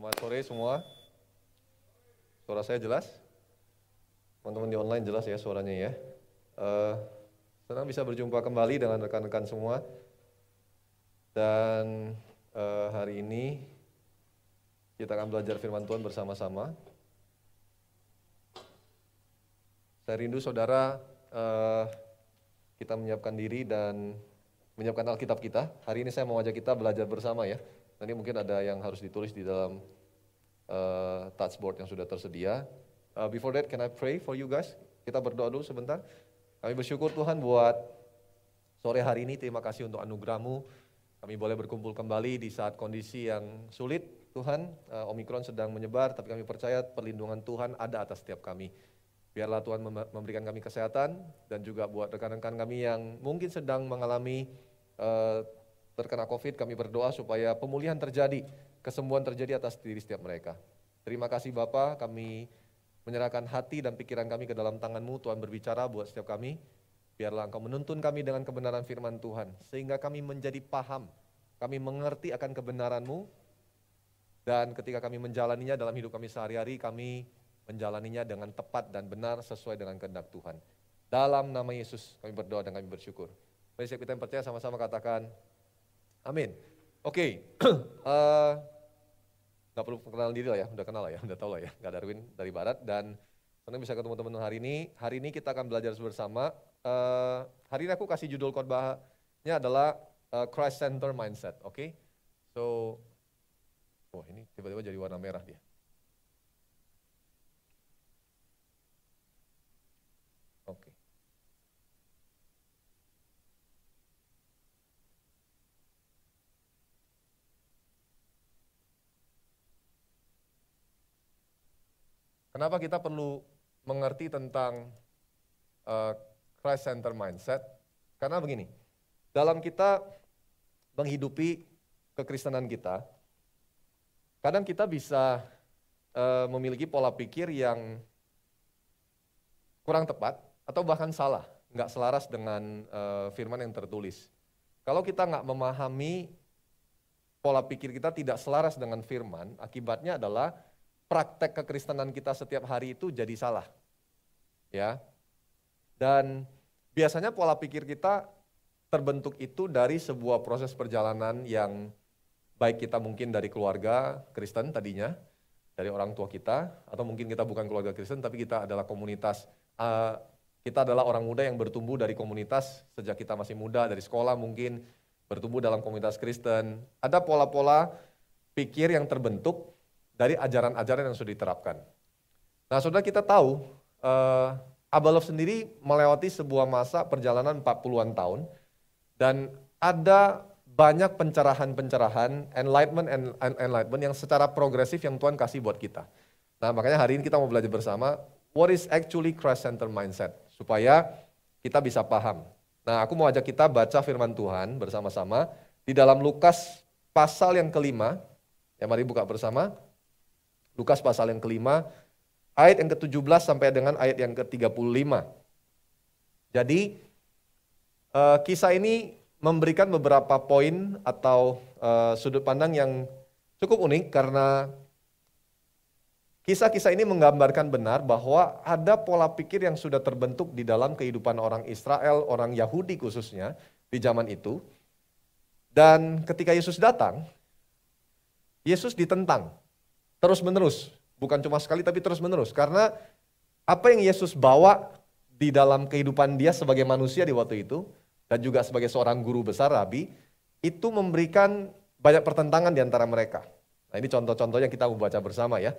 Selamat sore semua. Suara saya jelas? Teman-teman di online jelas ya suaranya ya. Uh, senang bisa berjumpa kembali dengan rekan-rekan semua. Dan uh, hari ini kita akan belajar firman Tuhan bersama-sama. Saya rindu saudara uh, kita menyiapkan diri dan menyiapkan Alkitab kita. Hari ini saya mau ajak kita belajar bersama ya. Nanti mungkin ada yang harus ditulis di dalam uh, touchboard yang sudah tersedia. Uh, before that, can I pray for you guys? Kita berdoa dulu sebentar. Kami bersyukur Tuhan buat sore hari ini. Terima kasih untuk anugerahmu. Kami boleh berkumpul kembali di saat kondisi yang sulit. Tuhan, uh, Omikron sedang menyebar, tapi kami percaya perlindungan Tuhan ada atas setiap kami. Biarlah Tuhan memberikan kami kesehatan dan juga buat rekan-rekan kami yang mungkin sedang mengalami uh, terkena COVID, kami berdoa supaya pemulihan terjadi, kesembuhan terjadi atas diri setiap mereka. Terima kasih Bapak, kami menyerahkan hati dan pikiran kami ke dalam tanganmu, Tuhan berbicara buat setiap kami. Biarlah Engkau menuntun kami dengan kebenaran firman Tuhan, sehingga kami menjadi paham, kami mengerti akan kebenaranmu, dan ketika kami menjalaninya dalam hidup kami sehari-hari, kami menjalaninya dengan tepat dan benar sesuai dengan kehendak Tuhan. Dalam nama Yesus kami berdoa dan kami bersyukur. Mari kita yang percaya sama-sama katakan, Amin. Oke, okay. uh, eh, perlu perkenalan diri lah ya, udah kenal lah ya, udah tahu lah ya, gak Darwin dari Barat dan senang bisa ketemu teman-teman hari ini. Hari ini kita akan belajar bersama. Uh, hari ini aku kasih judul khotbahnya adalah uh, Christ Center Mindset, oke? Okay? So, oh ini tiba-tiba jadi warna merah dia. Kenapa kita perlu mengerti tentang uh, Christ Center Mindset? Karena begini, dalam kita menghidupi kekristenan kita, kadang kita bisa uh, memiliki pola pikir yang kurang tepat atau bahkan salah, nggak selaras dengan uh, firman yang tertulis. Kalau kita nggak memahami pola pikir kita tidak selaras dengan firman, akibatnya adalah praktek kekristenan kita setiap hari itu jadi salah. Ya. Dan biasanya pola pikir kita terbentuk itu dari sebuah proses perjalanan yang baik kita mungkin dari keluarga Kristen tadinya, dari orang tua kita, atau mungkin kita bukan keluarga Kristen, tapi kita adalah komunitas, kita adalah orang muda yang bertumbuh dari komunitas sejak kita masih muda, dari sekolah mungkin, bertumbuh dalam komunitas Kristen. Ada pola-pola pikir yang terbentuk dari ajaran-ajaran yang sudah diterapkan. Nah, saudara kita tahu, uh, Abalov sendiri melewati sebuah masa perjalanan 40-an tahun, dan ada banyak pencerahan-pencerahan, enlightenment and enlightenment yang secara progresif yang Tuhan kasih buat kita. Nah, makanya hari ini kita mau belajar bersama, what is actually Christ Center Mindset, supaya kita bisa paham. Nah, aku mau ajak kita baca firman Tuhan bersama-sama di dalam Lukas pasal yang kelima, ya mari buka bersama, Lukas pasal yang kelima, ayat yang ke-17 sampai dengan ayat yang ke-35. Jadi uh, kisah ini memberikan beberapa poin atau uh, sudut pandang yang cukup unik karena kisah-kisah ini menggambarkan benar bahwa ada pola pikir yang sudah terbentuk di dalam kehidupan orang Israel, orang Yahudi khususnya di zaman itu. Dan ketika Yesus datang, Yesus ditentang terus menerus, bukan cuma sekali tapi terus menerus. Karena apa yang Yesus bawa di dalam kehidupan dia sebagai manusia di waktu itu dan juga sebagai seorang guru besar rabi itu memberikan banyak pertentangan di antara mereka. Nah, ini contoh-contohnya kita mau baca bersama ya.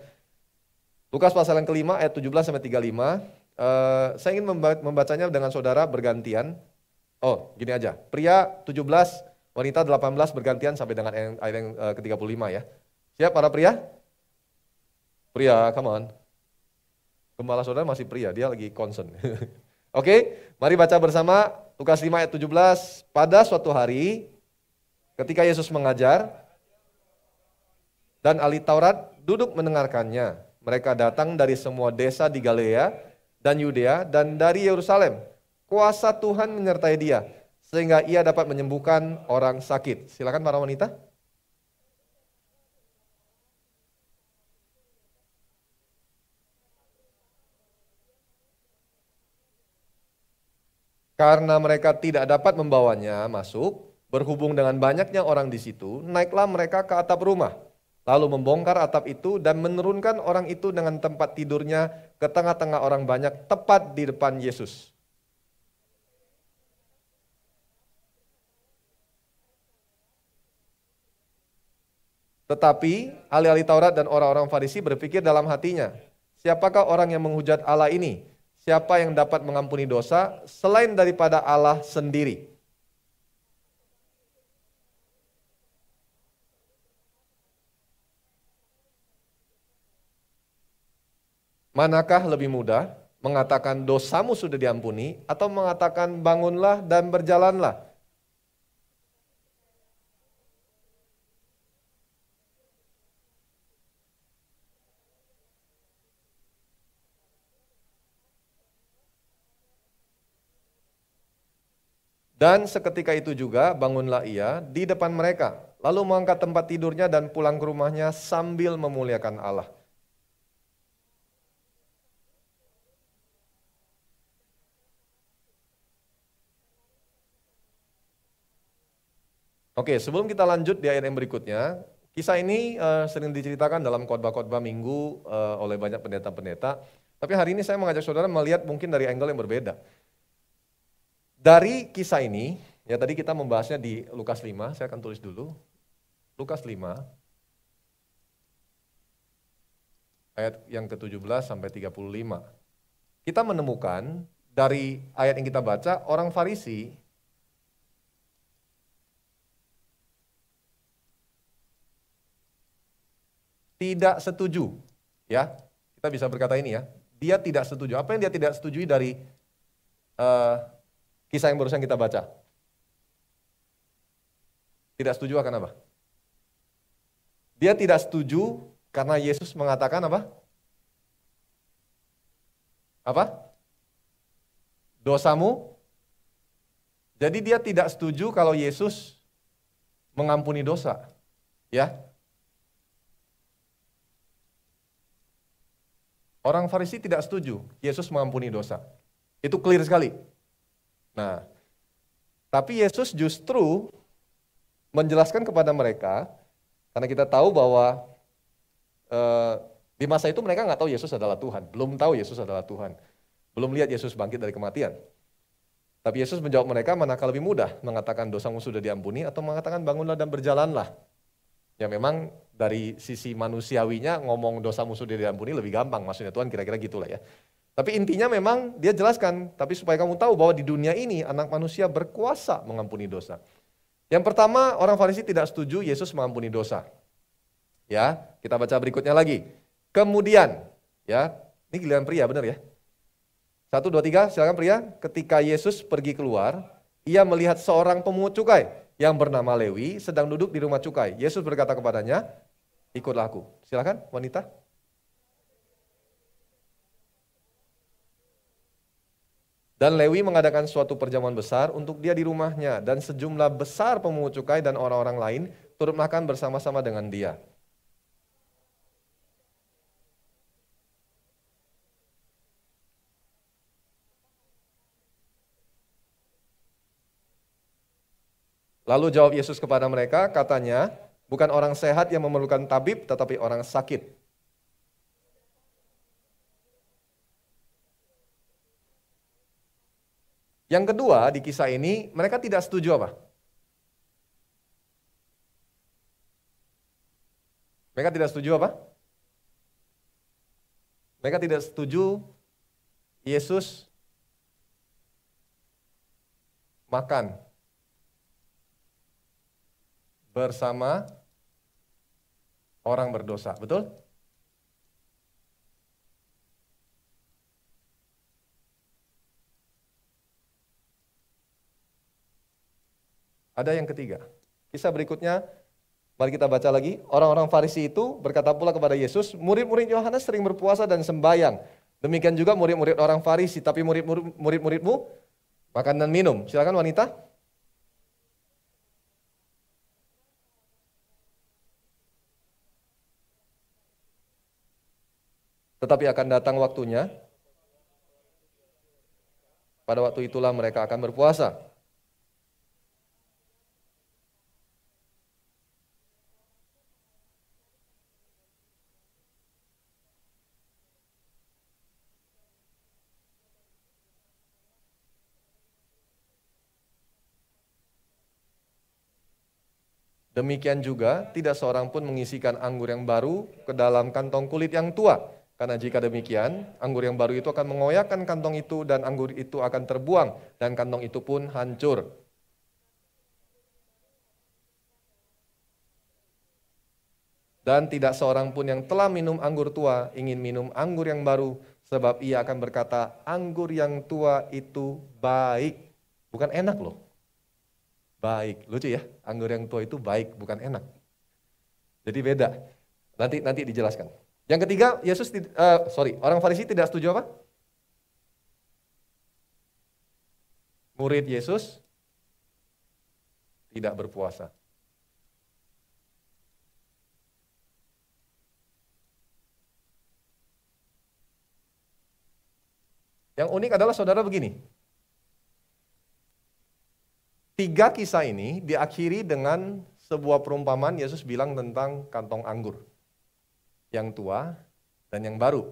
Lukas pasal yang kelima ayat 17 sampai 35. Uh, saya ingin membacanya dengan saudara bergantian. Oh, gini aja. Pria 17, wanita 18 bergantian sampai dengan ayat yang uh, ke-35 ya. Siap para pria? Pria, come on. Gembala saudara masih pria, dia lagi concern. Oke, okay, mari baca bersama Lukas 5 ayat 17. Pada suatu hari, ketika Yesus mengajar, dan ahli Taurat duduk mendengarkannya. Mereka datang dari semua desa di Galilea dan Yudea dan dari Yerusalem. Kuasa Tuhan menyertai dia, sehingga ia dapat menyembuhkan orang sakit. Silakan para wanita. Karena mereka tidak dapat membawanya masuk, berhubung dengan banyaknya orang di situ, naiklah mereka ke atap rumah, lalu membongkar atap itu dan menurunkan orang itu dengan tempat tidurnya ke tengah-tengah orang banyak tepat di depan Yesus. Tetapi ahli-ahli Taurat dan orang-orang Farisi berpikir dalam hatinya, siapakah orang yang menghujat Allah ini? Siapa yang dapat mengampuni dosa selain daripada Allah sendiri? Manakah lebih mudah mengatakan dosamu sudah diampuni atau mengatakan bangunlah dan berjalanlah? Dan seketika itu juga bangunlah ia di depan mereka, lalu mengangkat tempat tidurnya dan pulang ke rumahnya sambil memuliakan Allah. Oke, sebelum kita lanjut di ayat yang berikutnya, kisah ini uh, sering diceritakan dalam khotbah-khotbah minggu uh, oleh banyak pendeta-pendeta. Tapi hari ini saya mengajak saudara melihat mungkin dari angle yang berbeda. Dari kisah ini, ya tadi kita membahasnya di Lukas 5, saya akan tulis dulu. Lukas 5, ayat yang ke-17 sampai 35. Kita menemukan dari ayat yang kita baca, orang Farisi tidak setuju. Ya, kita bisa berkata ini ya, dia tidak setuju. Apa yang dia tidak setujui dari uh, Kisah yang barusan kita baca. Tidak setuju akan apa? Dia tidak setuju karena Yesus mengatakan apa? Apa? Dosamu. Jadi dia tidak setuju kalau Yesus mengampuni dosa. Ya. Orang Farisi tidak setuju Yesus mengampuni dosa. Itu clear sekali. Nah, tapi Yesus justru menjelaskan kepada mereka, karena kita tahu bahwa e, di masa itu mereka nggak tahu Yesus adalah Tuhan, belum tahu Yesus adalah Tuhan, belum lihat Yesus bangkit dari kematian. Tapi Yesus menjawab mereka, manakah lebih mudah mengatakan dosamu sudah diampuni atau mengatakan bangunlah dan berjalanlah. Ya memang dari sisi manusiawinya ngomong dosamu sudah diampuni lebih gampang, maksudnya Tuhan kira-kira gitulah ya. Tapi intinya memang dia jelaskan, tapi supaya kamu tahu bahwa di dunia ini anak manusia berkuasa mengampuni dosa. Yang pertama, orang Farisi tidak setuju Yesus mengampuni dosa. Ya, kita baca berikutnya lagi. Kemudian, ya, ini giliran pria benar ya. Satu, dua, tiga, silakan pria. Ketika Yesus pergi keluar, ia melihat seorang pemungut cukai yang bernama Lewi sedang duduk di rumah cukai. Yesus berkata kepadanya, ikutlah aku. Silakan wanita. Dan Lewi mengadakan suatu perjamuan besar untuk dia di rumahnya dan sejumlah besar pemungut cukai dan orang-orang lain turut makan bersama-sama dengan dia. Lalu jawab Yesus kepada mereka, katanya, bukan orang sehat yang memerlukan tabib, tetapi orang sakit. Yang kedua di kisah ini mereka tidak setuju apa? Mereka tidak setuju apa? Mereka tidak setuju Yesus makan bersama orang berdosa, betul? Ada yang ketiga. Kisah berikutnya, mari kita baca lagi. Orang-orang Farisi itu berkata pula kepada Yesus, murid-murid Yohanes sering berpuasa dan sembahyang. Demikian juga murid-murid orang Farisi, tapi murid-muridmu makan dan minum. Silakan wanita. Tetapi akan datang waktunya Pada waktu itulah mereka akan berpuasa. Demikian juga tidak seorang pun mengisikan anggur yang baru ke dalam kantong kulit yang tua. Karena jika demikian, anggur yang baru itu akan mengoyakkan kantong itu dan anggur itu akan terbuang dan kantong itu pun hancur. Dan tidak seorang pun yang telah minum anggur tua ingin minum anggur yang baru sebab ia akan berkata anggur yang tua itu baik. Bukan enak loh baik. Lucu ya, anggur yang tua itu baik, bukan enak. Jadi beda. Nanti nanti dijelaskan. Yang ketiga, Yesus uh, sorry, orang Farisi tidak setuju apa? Murid Yesus tidak berpuasa. Yang unik adalah saudara begini, Tiga kisah ini diakhiri dengan sebuah perumpamaan Yesus bilang tentang kantong anggur. Yang tua dan yang baru.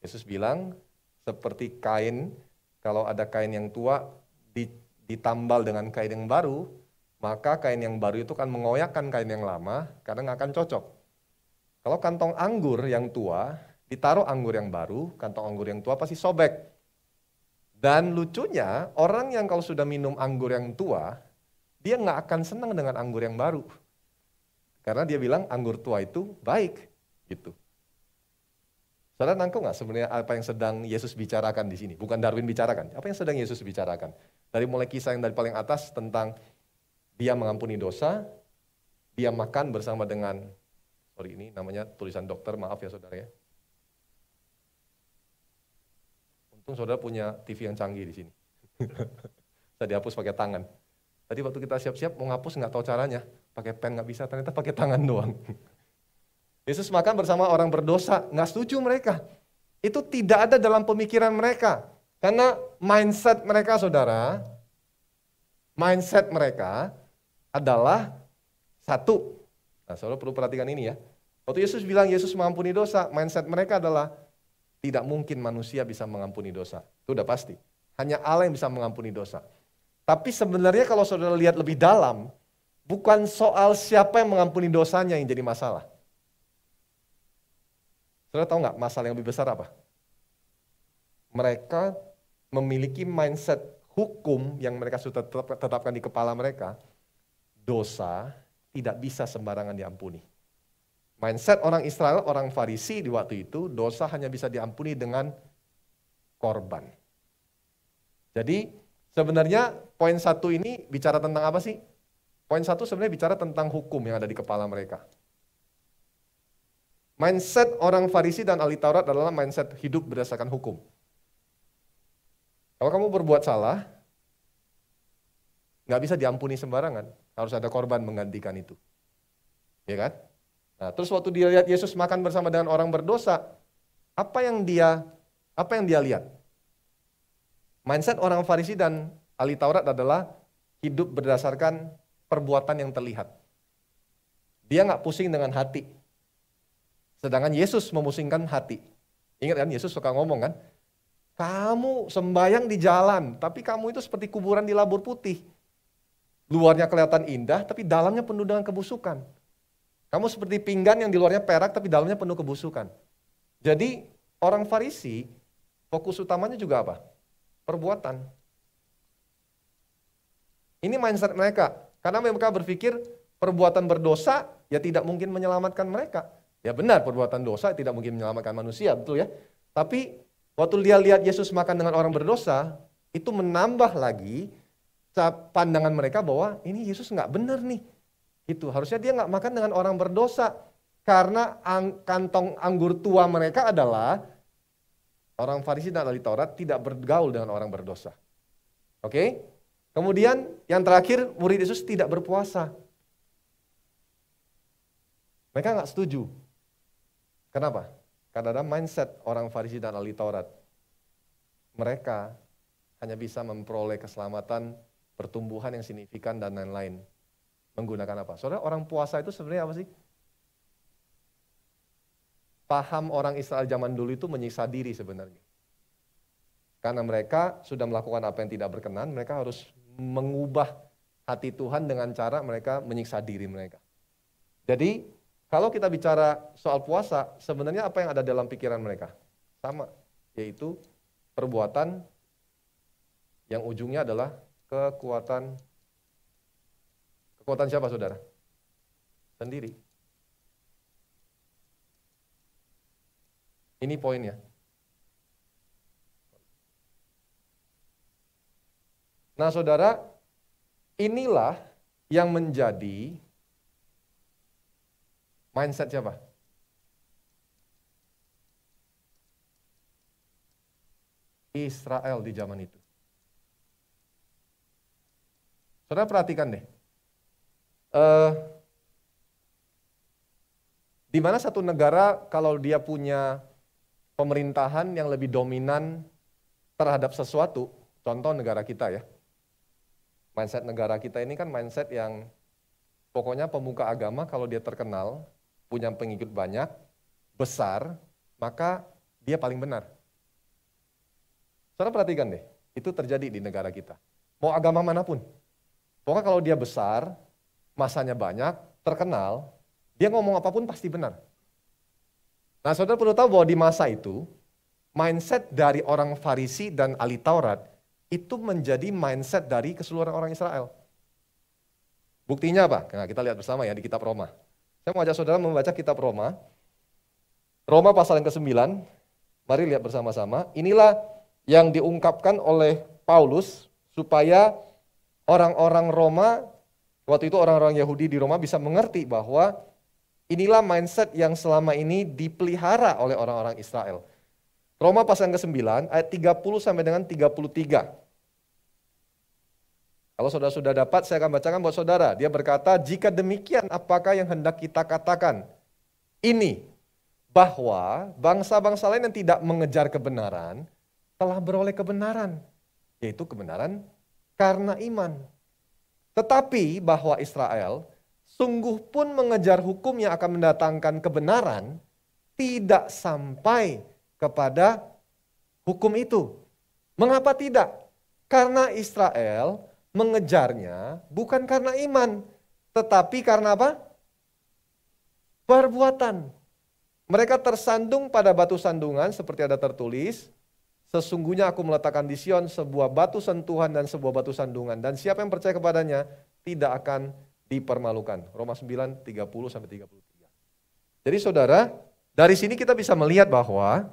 Yesus bilang seperti kain, kalau ada kain yang tua ditambal dengan kain yang baru, maka kain yang baru itu akan mengoyakkan kain yang lama karena nggak akan cocok. Kalau kantong anggur yang tua, ditaruh anggur yang baru, kantong anggur yang tua pasti sobek. Dan lucunya, orang yang kalau sudah minum anggur yang tua, dia nggak akan senang dengan anggur yang baru. Karena dia bilang anggur tua itu baik. gitu. Saudara nangkep nggak sebenarnya apa yang sedang Yesus bicarakan di sini? Bukan Darwin bicarakan. Apa yang sedang Yesus bicarakan? Dari mulai kisah yang dari paling atas tentang dia mengampuni dosa, dia makan bersama dengan, sorry ini namanya tulisan dokter, maaf ya saudara ya. Untung saudara punya TV yang canggih di sini. Saya dihapus pakai tangan. Tadi waktu kita siap-siap mau ngapus nggak tahu caranya, pakai pen nggak bisa, ternyata pakai tangan doang. Yesus makan bersama orang berdosa, nggak setuju mereka. Itu tidak ada dalam pemikiran mereka. Karena mindset mereka saudara, mindset mereka adalah satu. Nah saudara perlu perhatikan ini ya. Waktu Yesus bilang Yesus mengampuni dosa, mindset mereka adalah tidak mungkin manusia bisa mengampuni dosa. Itu udah pasti. Hanya Allah yang bisa mengampuni dosa. Tapi sebenarnya kalau saudara lihat lebih dalam, bukan soal siapa yang mengampuni dosanya yang jadi masalah. Saudara tahu nggak masalah yang lebih besar apa? Mereka memiliki mindset hukum yang mereka sudah tetapkan di kepala mereka. Dosa tidak bisa sembarangan diampuni. Mindset orang Israel, orang Farisi di waktu itu, dosa hanya bisa diampuni dengan korban. Jadi sebenarnya poin satu ini bicara tentang apa sih? Poin satu sebenarnya bicara tentang hukum yang ada di kepala mereka. Mindset orang Farisi dan ahli Taurat adalah mindset hidup berdasarkan hukum. Kalau kamu berbuat salah, nggak bisa diampuni sembarangan. Harus ada korban menggantikan itu. Ya kan? Nah, terus waktu dia lihat Yesus makan bersama dengan orang berdosa, apa yang dia apa yang dia lihat? Mindset orang Farisi dan ahli Taurat adalah hidup berdasarkan perbuatan yang terlihat. Dia nggak pusing dengan hati. Sedangkan Yesus memusingkan hati. Ingat kan Yesus suka ngomong kan? Kamu sembayang di jalan, tapi kamu itu seperti kuburan di labur putih. Luarnya kelihatan indah, tapi dalamnya penuh dengan kebusukan. Kamu seperti pinggan yang di luarnya perak tapi dalamnya penuh kebusukan. Jadi orang Farisi fokus utamanya juga apa? Perbuatan. Ini mindset mereka. Karena mereka berpikir perbuatan berdosa ya tidak mungkin menyelamatkan mereka. Ya benar perbuatan dosa tidak mungkin menyelamatkan manusia, betul ya. Tapi waktu dia lihat Yesus makan dengan orang berdosa, itu menambah lagi pandangan mereka bahwa ini Yesus nggak benar nih. Itu harusnya dia nggak makan dengan orang berdosa karena ang, kantong anggur tua mereka adalah orang Farisi dan ahli Taurat tidak bergaul dengan orang berdosa. Oke? Kemudian yang terakhir murid Yesus tidak berpuasa. Mereka nggak setuju. Kenapa? Karena ada mindset orang Farisi dan ahli Taurat. Mereka hanya bisa memperoleh keselamatan, pertumbuhan yang signifikan dan lain-lain. Menggunakan apa? Saudara, orang puasa itu sebenarnya apa sih? Paham orang Israel zaman dulu itu menyiksa diri sebenarnya. Karena mereka sudah melakukan apa yang tidak berkenan, mereka harus mengubah hati Tuhan dengan cara mereka menyiksa diri mereka. Jadi, kalau kita bicara soal puasa, sebenarnya apa yang ada dalam pikiran mereka? Sama, yaitu perbuatan yang ujungnya adalah kekuatan Kekuatan siapa saudara? Sendiri. Ini poinnya. Nah saudara, inilah yang menjadi mindset siapa? Israel di zaman itu. Saudara perhatikan deh uh, di mana satu negara kalau dia punya pemerintahan yang lebih dominan terhadap sesuatu, contoh negara kita ya. Mindset negara kita ini kan mindset yang pokoknya pemuka agama kalau dia terkenal, punya pengikut banyak, besar, maka dia paling benar. Saudara perhatikan deh, itu terjadi di negara kita. Mau agama mana pun. Pokoknya kalau dia besar, masanya banyak, terkenal, dia ngomong apa pun pasti benar. Nah saudara perlu tahu bahwa di masa itu, mindset dari orang Farisi dan ahli Taurat itu menjadi mindset dari keseluruhan orang Israel. Buktinya apa? Nah, kita lihat bersama ya di kitab Roma. Saya mau ajak saudara membaca kitab Roma. Roma pasal yang ke-9. Mari lihat bersama-sama. Inilah yang diungkapkan oleh Paulus supaya orang-orang Roma Waktu itu orang-orang Yahudi di Roma bisa mengerti bahwa inilah mindset yang selama ini dipelihara oleh orang-orang Israel. Roma pasal ke-9 ayat 30 sampai dengan 33. Kalau saudara sudah dapat, saya akan bacakan buat saudara. Dia berkata, jika demikian apakah yang hendak kita katakan? Ini, bahwa bangsa-bangsa lain yang tidak mengejar kebenaran, telah beroleh kebenaran. Yaitu kebenaran karena iman. Tetapi bahwa Israel sungguh pun mengejar hukum yang akan mendatangkan kebenaran, tidak sampai kepada hukum itu. Mengapa tidak? Karena Israel mengejarnya bukan karena iman, tetapi karena apa? Perbuatan. Mereka tersandung pada batu sandungan seperti ada tertulis, Sesungguhnya aku meletakkan di Sion sebuah batu sentuhan dan sebuah batu sandungan. Dan siapa yang percaya kepadanya tidak akan dipermalukan. Roma 9, 30 sampai 33. Jadi saudara, dari sini kita bisa melihat bahwa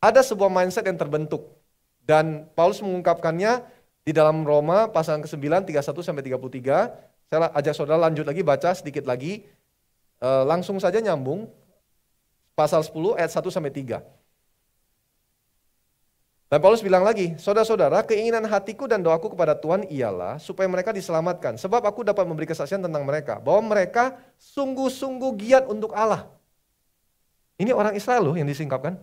ada sebuah mindset yang terbentuk. Dan Paulus mengungkapkannya di dalam Roma pasal ke-9, 31 sampai 33. Saya ajak saudara lanjut lagi, baca sedikit lagi. E, langsung saja nyambung. Pasal 10 ayat 1 sampai 3. Dan Paulus bilang lagi, saudara-saudara, keinginan hatiku dan doaku kepada Tuhan ialah supaya mereka diselamatkan. Sebab aku dapat memberi kesaksian tentang mereka. Bahwa mereka sungguh-sungguh giat untuk Allah. Ini orang Israel loh yang disingkapkan.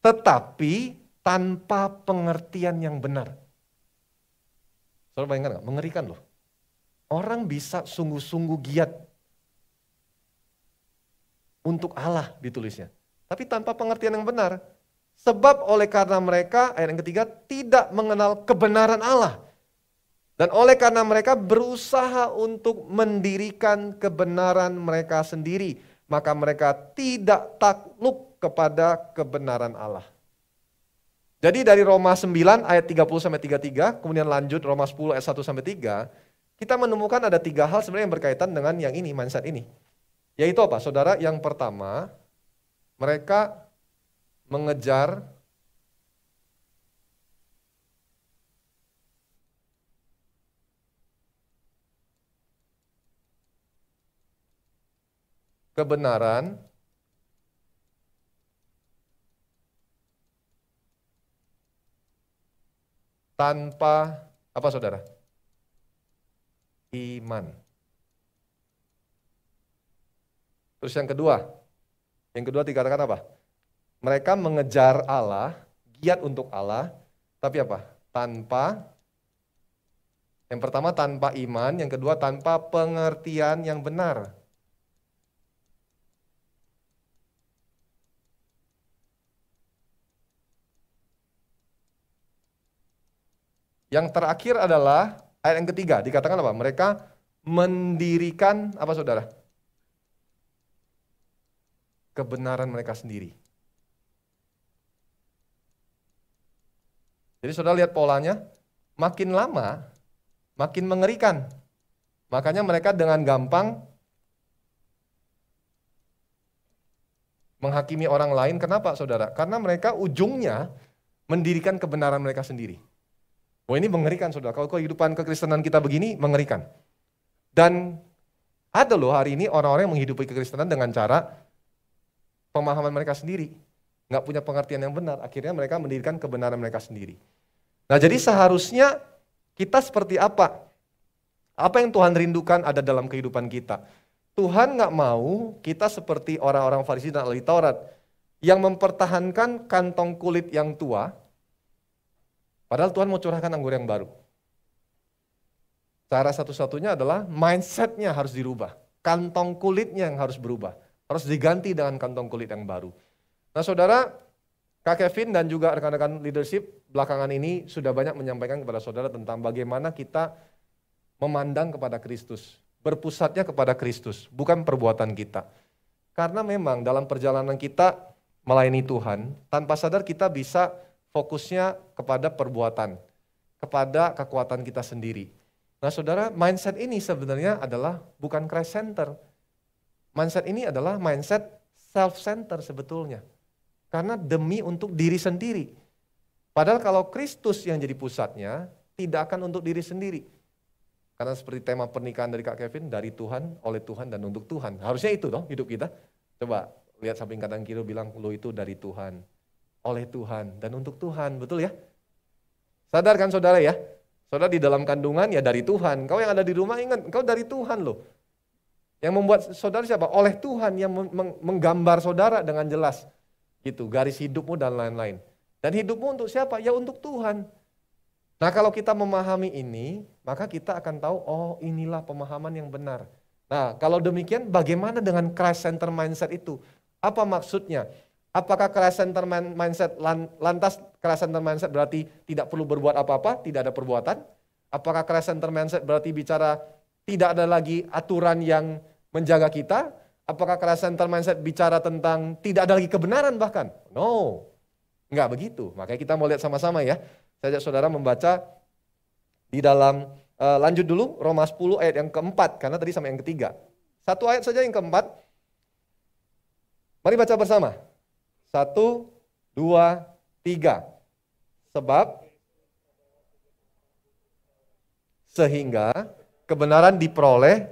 Tetapi tanpa pengertian yang benar. Saudara bayangkan gak? Mengerikan loh. Orang bisa sungguh-sungguh giat untuk Allah ditulisnya. Tapi tanpa pengertian yang benar. Sebab oleh karena mereka, ayat yang ketiga, tidak mengenal kebenaran Allah. Dan oleh karena mereka berusaha untuk mendirikan kebenaran mereka sendiri, maka mereka tidak takluk kepada kebenaran Allah. Jadi dari Roma 9 ayat 30 sampai 33, kemudian lanjut Roma 10 ayat 1 sampai 3, kita menemukan ada tiga hal sebenarnya yang berkaitan dengan yang ini, mindset ini. Yaitu apa? Saudara, yang pertama, mereka mengejar kebenaran tanpa apa saudara? Iman. Terus yang kedua, yang kedua dikatakan apa? Mereka mengejar Allah, giat untuk Allah, tapi apa? Tanpa yang pertama tanpa iman, yang kedua tanpa pengertian yang benar. Yang terakhir adalah ayat yang ketiga, dikatakan apa? Mereka mendirikan apa saudara? Kebenaran mereka sendiri. Jadi saudara lihat polanya, makin lama makin mengerikan. Makanya mereka dengan gampang menghakimi orang lain. Kenapa saudara? Karena mereka ujungnya mendirikan kebenaran mereka sendiri. Wah ini mengerikan saudara. Kalau kehidupan kekristenan kita begini, mengerikan. Dan ada loh hari ini orang-orang yang menghidupi kekristenan dengan cara pemahaman mereka sendiri. Nggak punya pengertian yang benar. Akhirnya mereka mendirikan kebenaran mereka sendiri. Nah jadi seharusnya kita seperti apa? Apa yang Tuhan rindukan ada dalam kehidupan kita. Tuhan nggak mau kita seperti orang-orang Farisi dan ahli Taurat yang mempertahankan kantong kulit yang tua, Padahal Tuhan mau curahkan anggur yang baru. Cara satu-satunya adalah mindsetnya harus dirubah. Kantong kulitnya yang harus berubah. Harus diganti dengan kantong kulit yang baru. Nah saudara, Kak Kevin dan juga rekan-rekan leadership belakangan ini sudah banyak menyampaikan kepada saudara tentang bagaimana kita memandang kepada Kristus. Berpusatnya kepada Kristus, bukan perbuatan kita. Karena memang dalam perjalanan kita melayani Tuhan, tanpa sadar kita bisa fokusnya kepada perbuatan, kepada kekuatan kita sendiri. Nah saudara, mindset ini sebenarnya adalah bukan Christ center. Mindset ini adalah mindset self-center sebetulnya. Karena demi untuk diri sendiri. Padahal kalau Kristus yang jadi pusatnya, tidak akan untuk diri sendiri. Karena seperti tema pernikahan dari Kak Kevin, dari Tuhan, oleh Tuhan, dan untuk Tuhan. Harusnya itu dong hidup kita. Coba lihat samping kanan kiri bilang, lo itu dari Tuhan oleh Tuhan dan untuk Tuhan, betul ya? Sadar kan saudara ya? Saudara di dalam kandungan ya dari Tuhan. Kau yang ada di rumah ingat, kau dari Tuhan loh. Yang membuat saudara siapa? Oleh Tuhan yang menggambar saudara dengan jelas. Gitu, garis hidupmu dan lain-lain. Dan hidupmu untuk siapa? Ya untuk Tuhan. Nah kalau kita memahami ini, maka kita akan tahu, oh inilah pemahaman yang benar. Nah kalau demikian bagaimana dengan Christ Center Mindset itu? Apa maksudnya? Apakah Christ center mindset lantas Christ center mindset berarti tidak perlu berbuat apa-apa, tidak ada perbuatan? Apakah Christ center mindset berarti bicara tidak ada lagi aturan yang menjaga kita? Apakah Christ center mindset bicara tentang tidak ada lagi kebenaran bahkan? No. Enggak begitu. Makanya kita mau lihat sama-sama ya. Saya ajak saudara membaca di dalam uh, lanjut dulu Roma 10 ayat yang keempat karena tadi sama yang ketiga. Satu ayat saja yang keempat. Mari baca bersama. Satu, dua, tiga. Sebab sehingga kebenaran diperoleh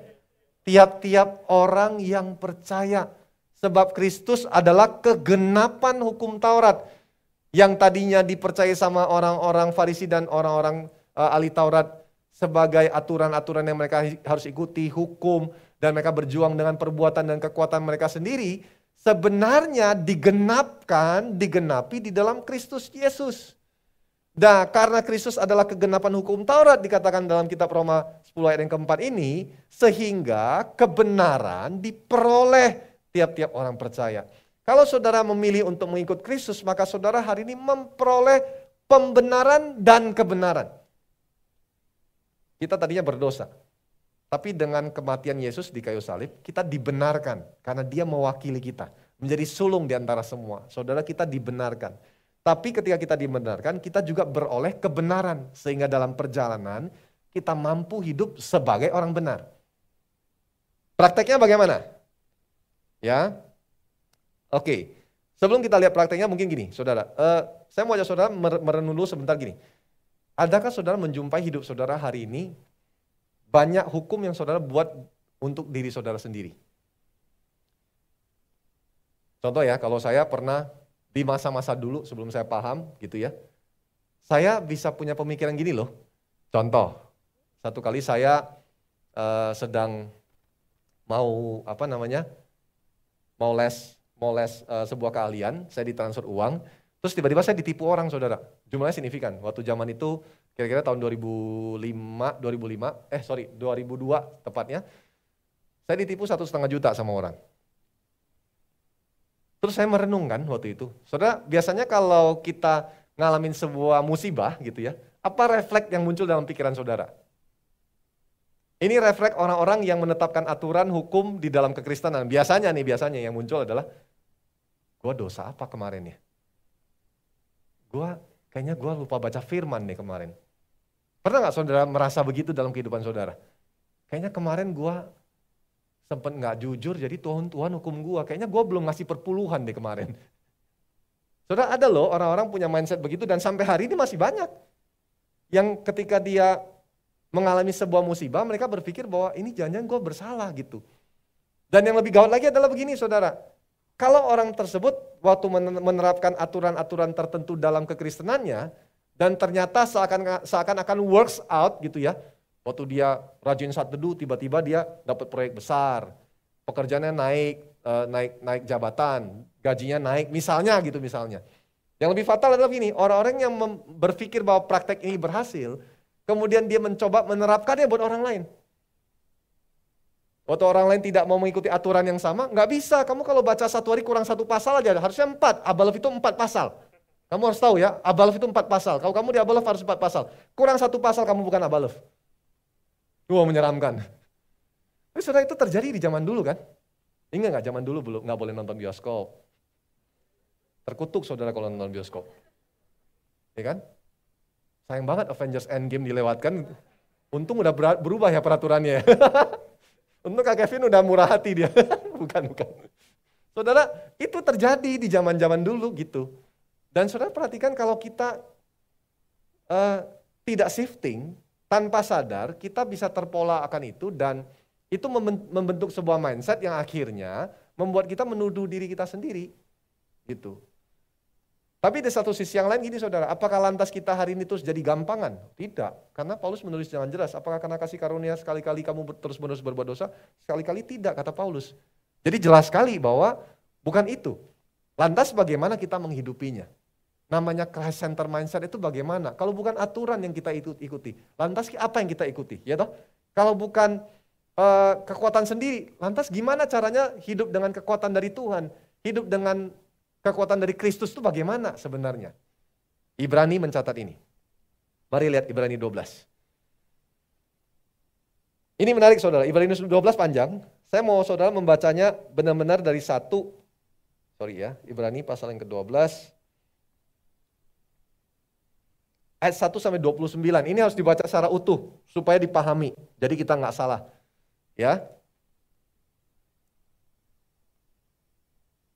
tiap-tiap orang yang percaya. Sebab Kristus adalah kegenapan hukum Taurat yang tadinya dipercaya sama orang-orang Farisi dan orang-orang uh, ahli Taurat sebagai aturan-aturan yang mereka harus ikuti, hukum, dan mereka berjuang dengan perbuatan dan kekuatan mereka sendiri, sebenarnya digenapkan, digenapi di dalam Kristus Yesus. Nah, karena Kristus adalah kegenapan hukum Taurat dikatakan dalam kitab Roma 10 ayat yang keempat ini, sehingga kebenaran diperoleh tiap-tiap orang percaya. Kalau saudara memilih untuk mengikut Kristus, maka saudara hari ini memperoleh pembenaran dan kebenaran. Kita tadinya berdosa, tapi dengan kematian Yesus di kayu salib, kita dibenarkan karena dia mewakili kita. Menjadi sulung di antara semua. Saudara kita dibenarkan. Tapi ketika kita dibenarkan, kita juga beroleh kebenaran. Sehingga dalam perjalanan, kita mampu hidup sebagai orang benar. Prakteknya bagaimana? Ya, Oke, sebelum kita lihat prakteknya mungkin gini, saudara. Uh, saya mau ajak saudara merenung dulu sebentar gini. Adakah saudara menjumpai hidup saudara hari ini banyak hukum yang saudara buat untuk diri saudara sendiri. Contoh ya, kalau saya pernah di masa-masa dulu sebelum saya paham gitu ya, saya bisa punya pemikiran gini loh. Contoh, satu kali saya uh, sedang mau apa namanya, mau les mau les uh, sebuah keahlian, saya ditransfer uang, Terus tiba-tiba saya ditipu orang saudara. Jumlahnya signifikan. Waktu zaman itu kira-kira tahun 2005, 2005, eh sorry 2002 tepatnya. Saya ditipu satu setengah juta sama orang. Terus saya merenungkan waktu itu. Saudara, biasanya kalau kita ngalamin sebuah musibah gitu ya, apa refleks yang muncul dalam pikiran saudara? Ini refleks orang-orang yang menetapkan aturan hukum di dalam kekristenan. Biasanya nih, biasanya yang muncul adalah, gue dosa apa kemarin ya? Gue, kayaknya gue lupa baca firman nih kemarin. Pernah gak saudara merasa begitu dalam kehidupan saudara? Kayaknya kemarin gue sempat nggak jujur jadi Tuhan Tuhan hukum gua kayaknya gua belum ngasih perpuluhan deh kemarin Saudara ada loh orang-orang punya mindset begitu dan sampai hari ini masih banyak yang ketika dia mengalami sebuah musibah mereka berpikir bahwa ini jangan-jangan gue bersalah gitu dan yang lebih gawat lagi adalah begini saudara kalau orang tersebut waktu menerapkan aturan-aturan tertentu dalam kekristenannya dan ternyata seakan seakan akan works out gitu ya Waktu dia rajin saat teduh, tiba-tiba dia dapat proyek besar, pekerjaannya naik, eh, naik naik jabatan, gajinya naik, misalnya gitu misalnya. Yang lebih fatal adalah ini, orang-orang yang berpikir bahwa praktek ini berhasil, kemudian dia mencoba menerapkannya buat orang lain. Waktu orang lain tidak mau mengikuti aturan yang sama, nggak bisa. Kamu kalau baca satu hari kurang satu pasal aja, harusnya empat. Abalaf itu empat pasal. Kamu harus tahu ya, Abalaf itu empat pasal. Kalau kamu di Abalaf harus empat pasal. Kurang satu pasal kamu bukan Abalaf. Wah menyeramkan. Tapi saudara itu terjadi di zaman dulu kan? Ingat nggak zaman dulu belum nggak boleh nonton bioskop. Terkutuk saudara kalau nonton bioskop. Ya kan? Sayang banget Avengers Endgame dilewatkan. Untung udah berubah ya peraturannya. Untung Kak Kevin udah murah hati dia. bukan, bukan. Saudara, itu terjadi di zaman-zaman dulu gitu. Dan saudara perhatikan kalau kita uh, tidak shifting, tanpa sadar kita bisa terpola akan itu dan itu membentuk sebuah mindset yang akhirnya membuat kita menuduh diri kita sendiri. Gitu. Tapi di satu sisi yang lain gini saudara, apakah lantas kita hari ini terus jadi gampangan? Tidak, karena Paulus menulis dengan jelas, apakah karena kasih karunia sekali-kali kamu terus menerus berbuat dosa? Sekali-kali tidak, kata Paulus. Jadi jelas sekali bahwa bukan itu. Lantas bagaimana kita menghidupinya? namanya Christ center mindset itu bagaimana? Kalau bukan aturan yang kita ikuti, lantas apa yang kita ikuti? Ya toh? Kalau bukan uh, kekuatan sendiri, lantas gimana caranya hidup dengan kekuatan dari Tuhan? Hidup dengan kekuatan dari Kristus itu bagaimana sebenarnya? Ibrani mencatat ini. Mari lihat Ibrani 12. Ini menarik saudara, Ibrani 12 panjang. Saya mau saudara membacanya benar-benar dari satu, sorry ya, Ibrani pasal yang ke-12 ayat 1 sampai 29. Ini harus dibaca secara utuh supaya dipahami. Jadi kita nggak salah. Ya.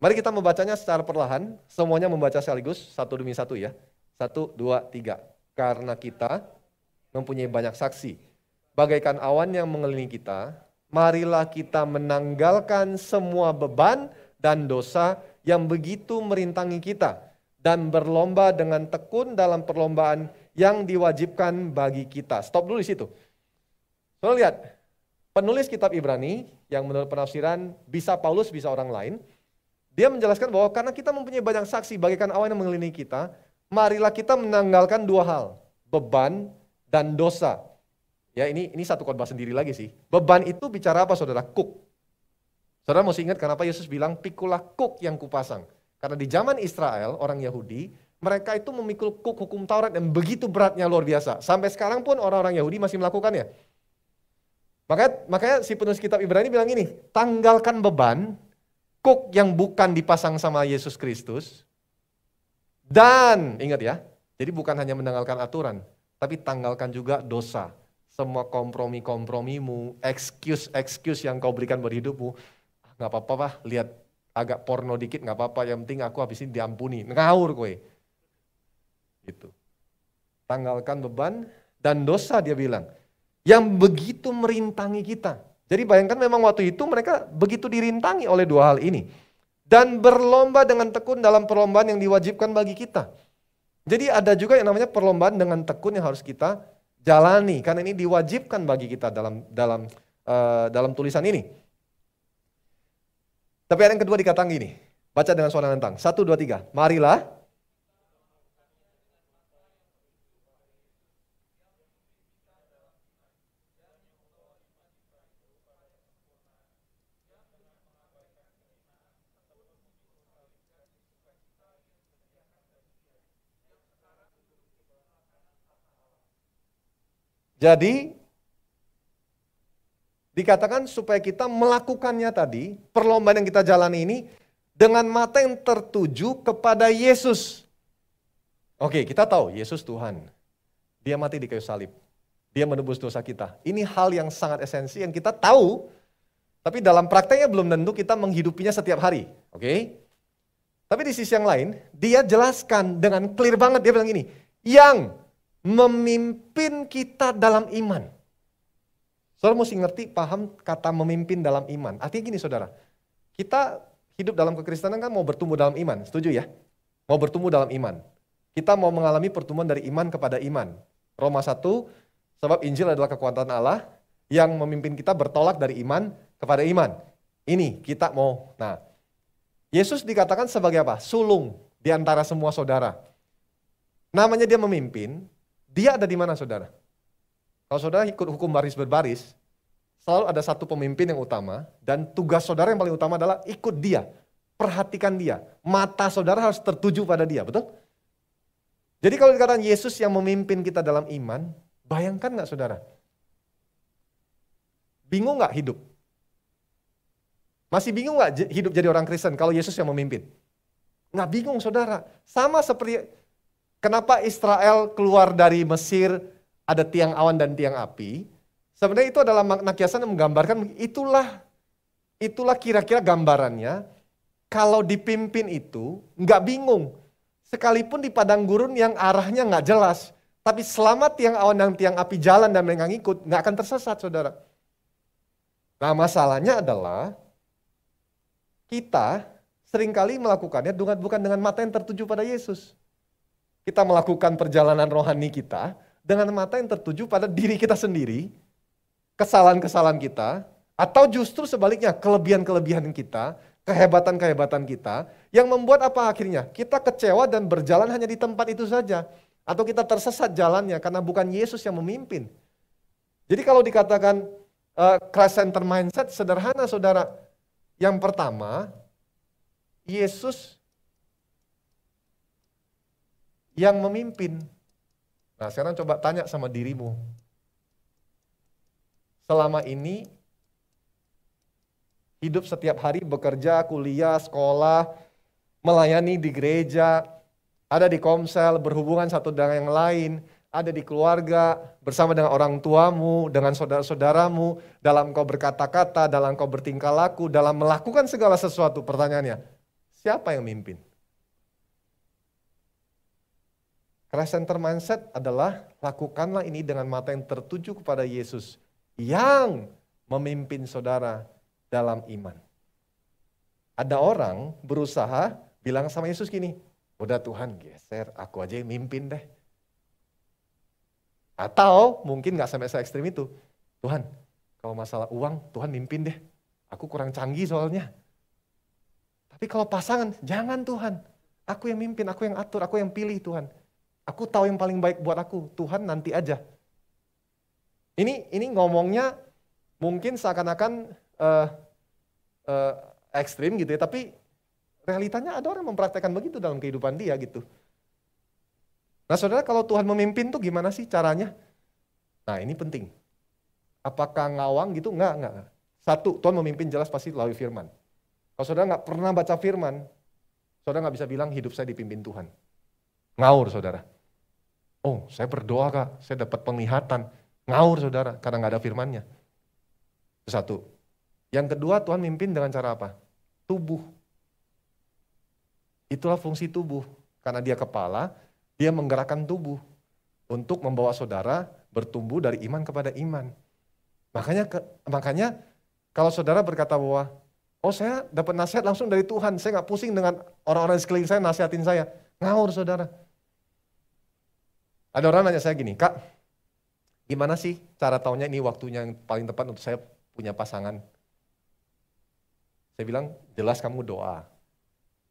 Mari kita membacanya secara perlahan, semuanya membaca sekaligus, satu demi satu ya. Satu, dua, tiga. Karena kita mempunyai banyak saksi. Bagaikan awan yang mengelilingi kita, marilah kita menanggalkan semua beban dan dosa yang begitu merintangi kita dan berlomba dengan tekun dalam perlombaan yang diwajibkan bagi kita. Stop dulu di situ. So lihat, penulis kitab Ibrani yang menurut penafsiran bisa Paulus, bisa orang lain, dia menjelaskan bahwa karena kita mempunyai banyak saksi bagaikan awan yang mengelilingi kita, marilah kita menanggalkan dua hal, beban dan dosa. Ya ini ini satu khotbah sendiri lagi sih. Beban itu bicara apa saudara? Kuk. Saudara mesti ingat kenapa Yesus bilang pikulah kuk yang kupasang. Karena di zaman Israel, orang Yahudi, mereka itu memikul kuk hukum Taurat yang begitu beratnya luar biasa. Sampai sekarang pun orang-orang Yahudi masih melakukannya. Makanya, makanya si penulis kitab Ibrani bilang ini, tanggalkan beban, kuk yang bukan dipasang sama Yesus Kristus, dan ingat ya, jadi bukan hanya menanggalkan aturan, tapi tanggalkan juga dosa. Semua kompromi-kompromimu, excuse-excuse yang kau berikan buat hidupmu, ah, nggak apa-apa lah, lihat agak porno dikit nggak apa-apa, yang penting aku habis ini diampuni. Ngawur kowe. Gitu. Tanggalkan beban dan dosa dia bilang. Yang begitu merintangi kita. Jadi bayangkan memang waktu itu mereka begitu dirintangi oleh dua hal ini. Dan berlomba dengan tekun dalam perlombaan yang diwajibkan bagi kita. Jadi ada juga yang namanya perlombaan dengan tekun yang harus kita jalani. Karena ini diwajibkan bagi kita dalam dalam uh, dalam tulisan ini. Tapi ayat yang kedua dikatakan gini, baca dengan suara nentang. Satu, dua, tiga. Marilah Jadi dikatakan supaya kita melakukannya tadi, perlombaan yang kita jalani ini dengan mata yang tertuju kepada Yesus. Oke, kita tahu Yesus Tuhan. Dia mati di kayu salib. Dia menebus dosa kita. Ini hal yang sangat esensi yang kita tahu, tapi dalam prakteknya belum tentu kita menghidupinya setiap hari. Oke? Tapi di sisi yang lain, dia jelaskan dengan clear banget, dia bilang ini, yang memimpin kita dalam iman. Saudara mesti ngerti, paham kata memimpin dalam iman. Artinya gini saudara, kita hidup dalam kekristenan kan mau bertumbuh dalam iman, setuju ya? Mau bertumbuh dalam iman. Kita mau mengalami pertumbuhan dari iman kepada iman. Roma 1, sebab Injil adalah kekuatan Allah yang memimpin kita bertolak dari iman kepada iman. Ini kita mau. Nah, Yesus dikatakan sebagai apa? Sulung di antara semua saudara. Namanya dia memimpin, dia ada di mana saudara? Kalau saudara ikut hukum baris berbaris, selalu ada satu pemimpin yang utama, dan tugas saudara yang paling utama adalah ikut dia, perhatikan dia. Mata saudara harus tertuju pada dia, betul? Jadi kalau dikatakan Yesus yang memimpin kita dalam iman, bayangkan nggak saudara? Bingung nggak hidup? Masih bingung nggak hidup jadi orang Kristen kalau Yesus yang memimpin? Nggak bingung saudara. Sama seperti kenapa Israel keluar dari Mesir ada tiang awan dan tiang api. Sebenarnya itu adalah makna kiasan yang menggambarkan itulah itulah kira-kira gambarannya. Kalau dipimpin itu nggak bingung. Sekalipun di padang gurun yang arahnya nggak jelas. Tapi selama tiang awan dan tiang api jalan dan mereka ngikut, nggak akan tersesat saudara. Nah masalahnya adalah kita sering kali melakukannya bukan dengan mata yang tertuju pada Yesus. Kita melakukan perjalanan rohani kita dengan mata yang tertuju pada diri kita sendiri, kesalahan-kesalahan kita, atau justru sebaliknya kelebihan-kelebihan kita, kehebatan-kehebatan kita, yang membuat apa akhirnya? Kita kecewa dan berjalan hanya di tempat itu saja. Atau kita tersesat jalannya karena bukan Yesus yang memimpin. Jadi kalau dikatakan uh, Christ center mindset, sederhana saudara. Yang pertama, Yesus yang memimpin. Nah sekarang coba tanya sama dirimu. Selama ini hidup setiap hari bekerja, kuliah, sekolah, melayani di gereja, ada di komsel, berhubungan satu dengan yang lain, ada di keluarga, bersama dengan orang tuamu, dengan saudara-saudaramu, dalam kau berkata-kata, dalam kau bertingkah laku, dalam melakukan segala sesuatu. Pertanyaannya, siapa yang mimpin? Christ center mindset adalah lakukanlah ini dengan mata yang tertuju kepada Yesus yang memimpin saudara dalam iman. Ada orang berusaha bilang sama Yesus gini, udah Tuhan geser, aku aja yang mimpin deh. Atau mungkin gak sampai se ekstrim itu, Tuhan kalau masalah uang Tuhan mimpin deh, aku kurang canggih soalnya. Tapi kalau pasangan, jangan Tuhan, aku yang mimpin, aku yang atur, aku yang pilih Tuhan. Aku tahu yang paling baik buat aku, Tuhan nanti aja. Ini ini ngomongnya mungkin seakan-akan uh, uh, ekstrim gitu ya, tapi realitanya ada orang mempraktekkan begitu dalam kehidupan dia gitu. Nah saudara kalau Tuhan memimpin tuh gimana sih caranya? Nah ini penting. Apakah ngawang gitu? Enggak, enggak. Satu, Tuhan memimpin jelas pasti melalui firman. Kalau saudara nggak pernah baca firman, saudara nggak bisa bilang hidup saya dipimpin Tuhan. Ngaur saudara. Oh, saya berdoa kak, saya dapat penglihatan. Ngaur saudara, karena nggak ada firmannya. Satu. Yang kedua, Tuhan mimpin dengan cara apa? Tubuh. Itulah fungsi tubuh. Karena dia kepala, dia menggerakkan tubuh untuk membawa saudara bertumbuh dari iman kepada iman. Makanya makanya kalau saudara berkata bahwa oh saya dapat nasihat langsung dari Tuhan, saya nggak pusing dengan orang-orang di sekeliling saya nasihatin saya. Ngawur saudara. Ada orang nanya saya gini, Kak, gimana sih cara taunya ini waktunya yang paling tepat untuk saya punya pasangan? Saya bilang, jelas kamu doa,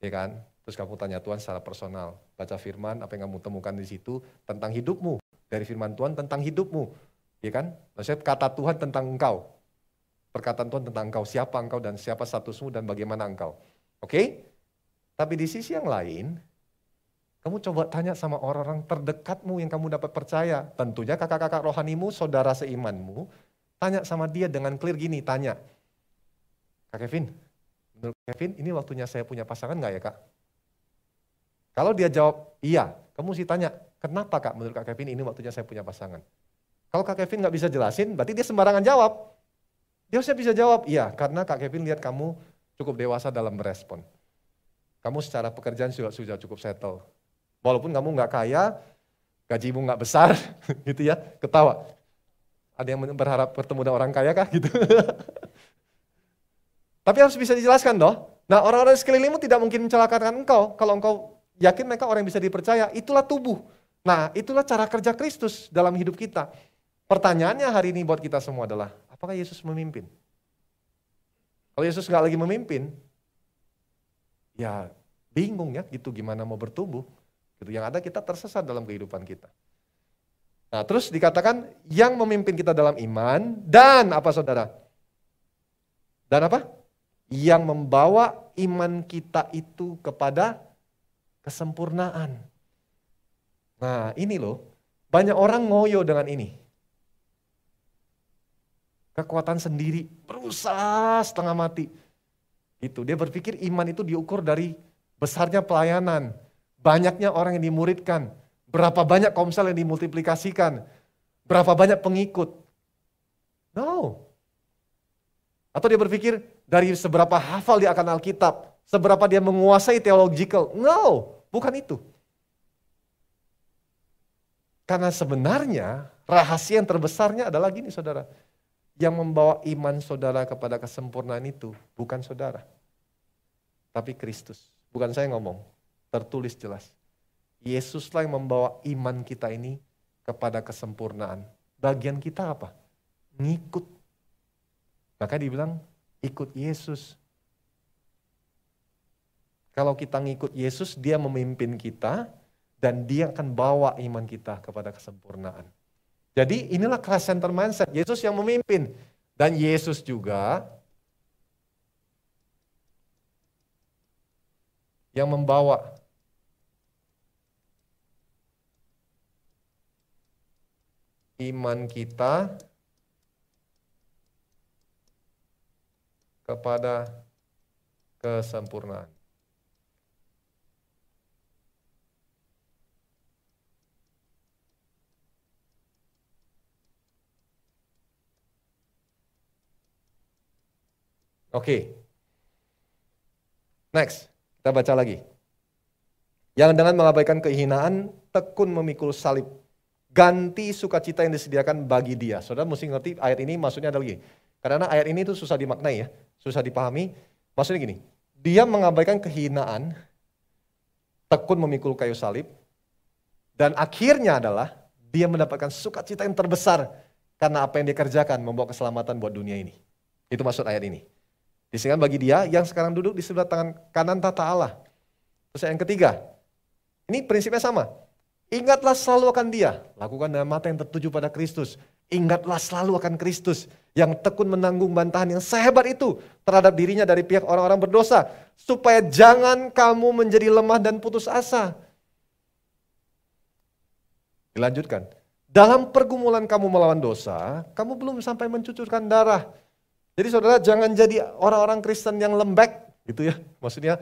ya kan? Terus kamu tanya Tuhan secara personal, baca firman, apa yang kamu temukan di situ tentang hidupmu. Dari firman Tuhan tentang hidupmu, ya kan? Maksudnya kata Tuhan tentang engkau. Perkataan Tuhan tentang engkau, siapa engkau dan siapa statusmu dan bagaimana engkau. Oke? Tapi di sisi yang lain, Kamu coba tanya sama orang-orang terdekatmu yang kamu dapat percaya. Tentunya kakak-kakak rohanimu, saudara seimanmu. Tanya sama dia dengan clear gini, tanya. Kak Kevin, menurut Kevin ini waktunya saya punya pasangan nggak ya kak? Kalau dia jawab iya, kamu sih tanya, kenapa kak menurut kak Kevin ini waktunya saya punya pasangan? Kalau kak Kevin nggak bisa jelasin, berarti dia sembarangan jawab. Dia harusnya bisa jawab, iya karena kak Kevin lihat kamu cukup dewasa dalam merespon. Kamu secara pekerjaan juga sudah cukup settle. Walaupun kamu nggak kaya, gajimu nggak besar, gitu ya, ketawa. Ada yang berharap bertemu dengan orang kaya kah gitu? Tapi harus bisa dijelaskan doh. Nah orang-orang sekelilingmu tidak mungkin mencelakakan engkau. Kalau engkau yakin mereka orang yang bisa dipercaya, itulah tubuh. Nah itulah cara kerja Kristus dalam hidup kita. Pertanyaannya hari ini buat kita semua adalah, apakah Yesus memimpin? Kalau Yesus nggak lagi memimpin, ya bingung ya gitu gimana mau bertumbuh. Gitu. Yang ada kita tersesat dalam kehidupan kita. Nah terus dikatakan yang memimpin kita dalam iman dan apa saudara? Dan apa? Yang membawa iman kita itu kepada kesempurnaan. Nah ini loh, banyak orang ngoyo dengan ini. Kekuatan sendiri, berusaha setengah mati. Itu dia berpikir iman itu diukur dari besarnya pelayanan, banyaknya orang yang dimuridkan, Berapa banyak komsel yang dimultiplikasikan? Berapa banyak pengikut? No. Atau dia berpikir dari seberapa hafal dia akan Alkitab, seberapa dia menguasai theological. No, bukan itu. Karena sebenarnya rahasia yang terbesarnya adalah gini saudara. Yang membawa iman saudara kepada kesempurnaan itu bukan saudara. Tapi Kristus. Bukan saya ngomong, tertulis jelas. Yesuslah yang membawa iman kita ini kepada kesempurnaan. Bagian kita apa? Ngikut. Maka dibilang ikut Yesus. Kalau kita ngikut Yesus, dia memimpin kita dan dia akan bawa iman kita kepada kesempurnaan. Jadi inilah Christ center mindset. Yesus yang memimpin. Dan Yesus juga yang membawa iman kita kepada kesempurnaan. Oke. Next, kita baca lagi. Yang dengan mengabaikan kehinaan, tekun memikul salib ganti sukacita yang disediakan bagi dia. Saudara mesti ngerti ayat ini maksudnya adalah gini. Karena ayat ini tuh susah dimaknai ya, susah dipahami. Maksudnya gini, dia mengabaikan kehinaan, tekun memikul kayu salib, dan akhirnya adalah dia mendapatkan sukacita yang terbesar karena apa yang dia kerjakan membawa keselamatan buat dunia ini. Itu maksud ayat ini. Disingkat bagi dia yang sekarang duduk di sebelah tangan kanan tata Allah. Terus yang ketiga, ini prinsipnya sama. Ingatlah selalu akan dia. Lakukan dengan mata yang tertuju pada Kristus. Ingatlah selalu akan Kristus yang tekun menanggung bantahan yang sehebat itu terhadap dirinya dari pihak orang-orang berdosa. Supaya jangan kamu menjadi lemah dan putus asa. Dilanjutkan. Dalam pergumulan kamu melawan dosa, kamu belum sampai mencucurkan darah. Jadi saudara jangan jadi orang-orang Kristen yang lembek gitu ya. Maksudnya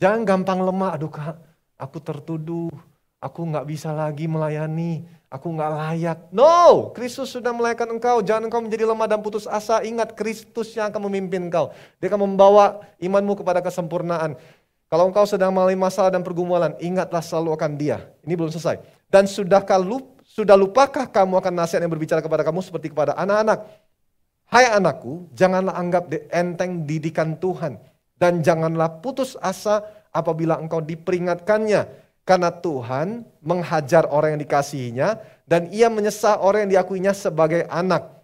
jangan gampang lemah. Aduh kak, aku tertuduh aku nggak bisa lagi melayani, aku nggak layak. No, Kristus sudah melayakan engkau. Jangan engkau menjadi lemah dan putus asa. Ingat Kristus yang akan memimpin engkau. Dia akan membawa imanmu kepada kesempurnaan. Kalau engkau sedang mengalami masalah dan pergumulan, ingatlah selalu akan dia. Ini belum selesai. Dan sudahkah lup, sudah lupakah kamu akan nasihat yang berbicara kepada kamu seperti kepada anak-anak? Hai anakku, janganlah anggap enteng didikan Tuhan. Dan janganlah putus asa apabila engkau diperingatkannya karena Tuhan menghajar orang yang dikasihinya dan ia menyesal orang yang diakuinya sebagai anak.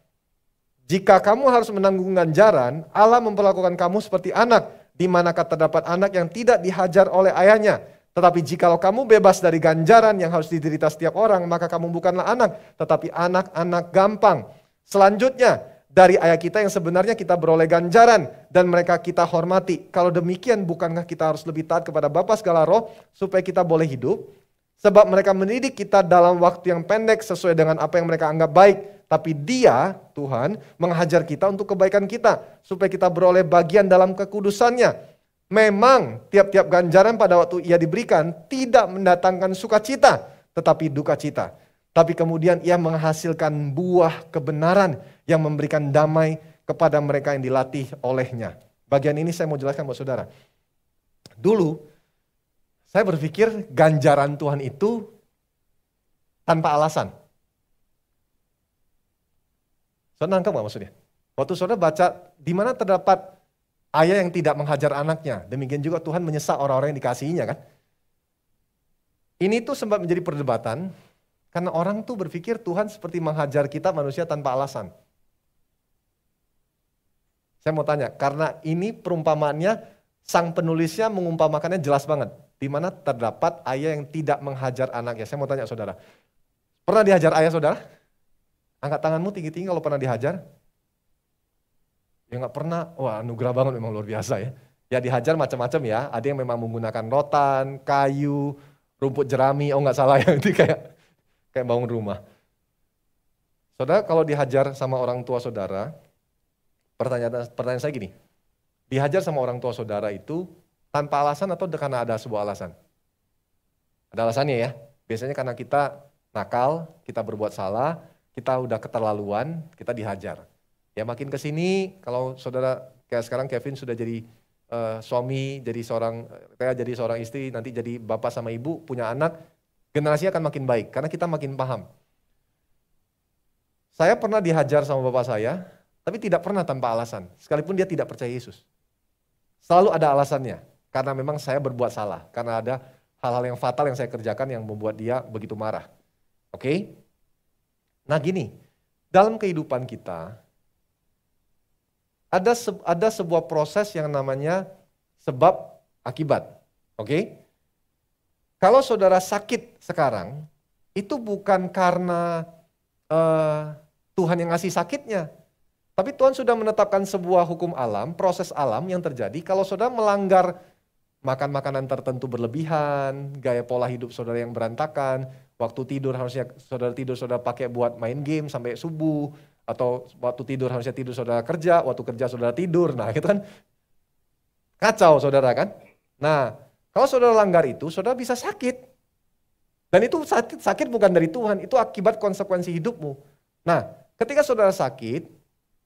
Jika kamu harus menanggung ganjaran, Allah memperlakukan kamu seperti anak, di manakah terdapat anak yang tidak dihajar oleh ayahnya. Tetapi jikalau kamu bebas dari ganjaran yang harus diderita setiap orang, maka kamu bukanlah anak, tetapi anak-anak gampang. Selanjutnya, dari ayah kita yang sebenarnya kita beroleh ganjaran dan mereka kita hormati. Kalau demikian bukankah kita harus lebih taat kepada Bapa segala roh supaya kita boleh hidup? Sebab mereka mendidik kita dalam waktu yang pendek sesuai dengan apa yang mereka anggap baik. Tapi dia, Tuhan, menghajar kita untuk kebaikan kita. Supaya kita beroleh bagian dalam kekudusannya. Memang tiap-tiap ganjaran pada waktu ia diberikan tidak mendatangkan sukacita, tetapi duka cita. Tapi kemudian ia menghasilkan buah kebenaran yang memberikan damai kepada mereka yang dilatih olehnya. Bagian ini saya mau jelaskan buat saudara. Dulu, saya berpikir ganjaran Tuhan itu tanpa alasan. Saudara nangkep gak maksudnya? Waktu saudara baca, di mana terdapat ayah yang tidak menghajar anaknya. Demikian juga Tuhan menyesak orang-orang yang dikasihinya kan. Ini tuh sempat menjadi perdebatan karena orang tuh berpikir Tuhan seperti menghajar kita manusia tanpa alasan. Saya mau tanya, karena ini perumpamaannya sang penulisnya mengumpamakannya jelas banget. Di mana terdapat ayah yang tidak menghajar anaknya. Saya mau tanya saudara, pernah dihajar ayah saudara? Angkat tanganmu tinggi-tinggi kalau pernah dihajar. Ya nggak pernah, wah anugerah banget memang luar biasa ya. Ya dihajar macam-macam ya, ada yang memang menggunakan rotan, kayu, rumput jerami, oh nggak salah ya, itu kayak kayak bangun rumah. Saudara kalau dihajar sama orang tua saudara, pertanyaan pertanyaan saya gini, dihajar sama orang tua saudara itu tanpa alasan atau karena ada sebuah alasan? Ada alasannya ya. Biasanya karena kita nakal, kita berbuat salah, kita udah keterlaluan, kita dihajar. Ya makin ke sini kalau saudara kayak sekarang Kevin sudah jadi uh, suami, jadi seorang kayak jadi seorang istri, nanti jadi bapak sama ibu, punya anak, generasi akan makin baik karena kita makin paham. Saya pernah dihajar sama bapak saya, tapi tidak pernah tanpa alasan, sekalipun dia tidak percaya Yesus. Selalu ada alasannya, karena memang saya berbuat salah, karena ada hal-hal yang fatal yang saya kerjakan yang membuat dia begitu marah. Oke? Okay? Nah gini, dalam kehidupan kita, ada se ada sebuah proses yang namanya sebab akibat. Oke? Okay? Kalau saudara sakit sekarang, itu bukan karena uh, Tuhan yang ngasih sakitnya. Tapi Tuhan sudah menetapkan sebuah hukum alam, proses alam yang terjadi kalau saudara melanggar makan makanan tertentu berlebihan, gaya pola hidup saudara yang berantakan, waktu tidur harusnya saudara tidur saudara pakai buat main game sampai subuh, atau waktu tidur harusnya tidur saudara kerja, waktu kerja saudara tidur. Nah itu kan kacau saudara kan. Nah kalau saudara langgar itu, saudara bisa sakit. Dan itu sakit, sakit bukan dari Tuhan, itu akibat konsekuensi hidupmu. Nah, ketika saudara sakit,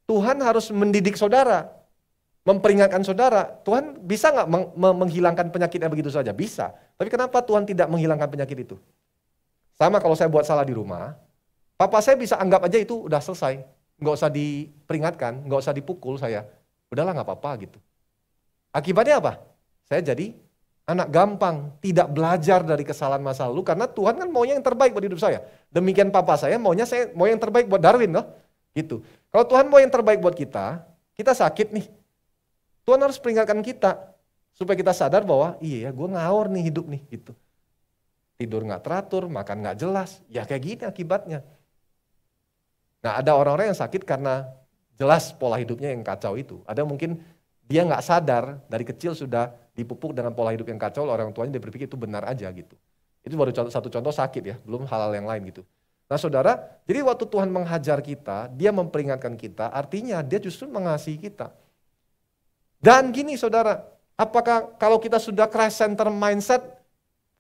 Tuhan harus mendidik saudara, memperingatkan saudara. Tuhan bisa nggak meng menghilangkan penyakitnya begitu saja? Bisa. Tapi kenapa Tuhan tidak menghilangkan penyakit itu? Sama kalau saya buat salah di rumah, papa saya bisa anggap aja itu udah selesai. Nggak usah diperingatkan, nggak usah dipukul saya. Udahlah nggak apa-apa gitu. Akibatnya apa? Saya jadi Anak gampang, tidak belajar dari kesalahan masa lalu karena Tuhan kan maunya yang terbaik buat hidup saya. Demikian papa saya maunya saya mau yang terbaik buat Darwin loh. Gitu. Kalau Tuhan mau yang terbaik buat kita, kita sakit nih. Tuhan harus peringatkan kita supaya kita sadar bahwa iya ya gue ngawur nih hidup nih gitu. Tidur nggak teratur, makan nggak jelas, ya kayak gini akibatnya. Nah ada orang-orang yang sakit karena jelas pola hidupnya yang kacau itu. Ada mungkin dia nggak sadar dari kecil sudah dipupuk dengan pola hidup yang kacau, orang tuanya dia berpikir itu benar aja gitu. Itu baru satu contoh sakit ya, belum hal-hal yang lain gitu. Nah saudara, jadi waktu Tuhan menghajar kita, dia memperingatkan kita, artinya dia justru mengasihi kita. Dan gini saudara, apakah kalau kita sudah crash center mindset,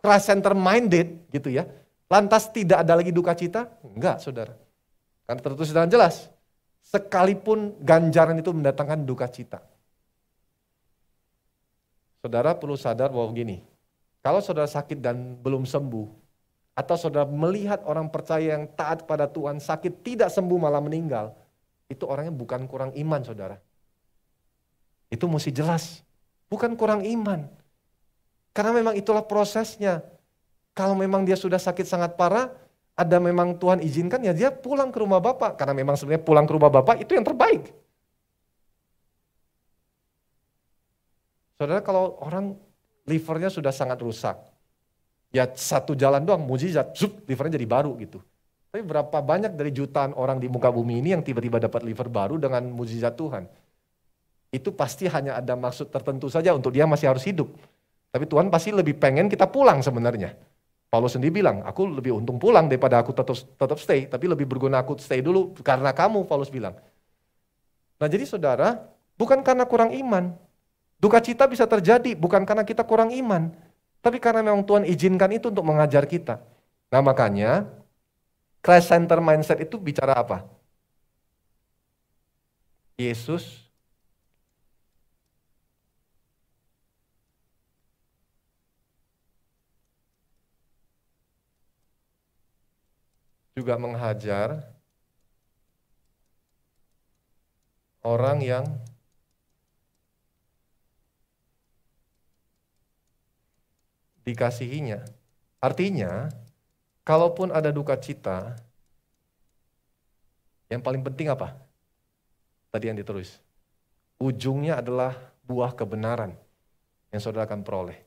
crash center minded gitu ya, lantas tidak ada lagi duka cita? Enggak saudara. Kan tertulis dengan jelas, sekalipun ganjaran itu mendatangkan duka cita. Saudara perlu sadar bahwa gini, kalau saudara sakit dan belum sembuh, atau saudara melihat orang percaya yang taat pada Tuhan sakit tidak sembuh malah meninggal, itu orangnya bukan kurang iman saudara. Itu mesti jelas, bukan kurang iman. Karena memang itulah prosesnya. Kalau memang dia sudah sakit sangat parah, ada memang Tuhan izinkan ya dia pulang ke rumah Bapak. Karena memang sebenarnya pulang ke rumah Bapak itu yang terbaik. Saudara kalau orang livernya sudah sangat rusak, ya satu jalan doang mujizat, zup, livernya jadi baru gitu. Tapi berapa banyak dari jutaan orang di muka bumi ini yang tiba-tiba dapat liver baru dengan mujizat Tuhan? Itu pasti hanya ada maksud tertentu saja untuk dia masih harus hidup. Tapi Tuhan pasti lebih pengen kita pulang sebenarnya. Paulus sendiri bilang, aku lebih untung pulang daripada aku tetap tetap stay, tapi lebih berguna aku stay dulu karena kamu, Paulus bilang. Nah jadi saudara, bukan karena kurang iman. Duka cita bisa terjadi bukan karena kita kurang iman, tapi karena memang Tuhan izinkan itu untuk mengajar kita. Nah makanya, Christ Center Mindset itu bicara apa? Yesus juga menghajar orang yang dikasihinya. Artinya, kalaupun ada duka cita, yang paling penting apa? Tadi yang ditulis. Ujungnya adalah buah kebenaran yang saudara akan peroleh.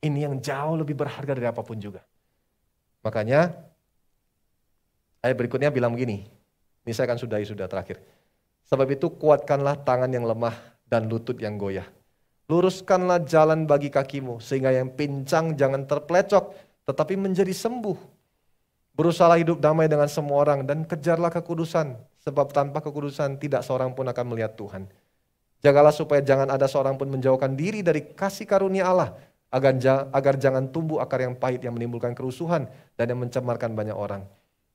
Ini yang jauh lebih berharga dari apa pun juga. Makanya Ayat berikutnya bilang begini. Ini saya akan sudahi sudah terakhir. Sebab itu kuatkanlah tangan yang lemah dan lutut yang goyah. Luruskanlah jalan bagi kakimu sehingga yang pincang jangan terplecok tetapi menjadi sembuh. Berusahalah hidup damai dengan semua orang dan kejarlah kekudusan sebab tanpa kekudusan tidak seorang pun akan melihat Tuhan. Jagalah supaya jangan ada seorang pun menjauhkan diri dari kasih karunia Allah agar, agar jangan tumbuh akar yang pahit yang menimbulkan kerusuhan dan yang mencemarkan banyak orang.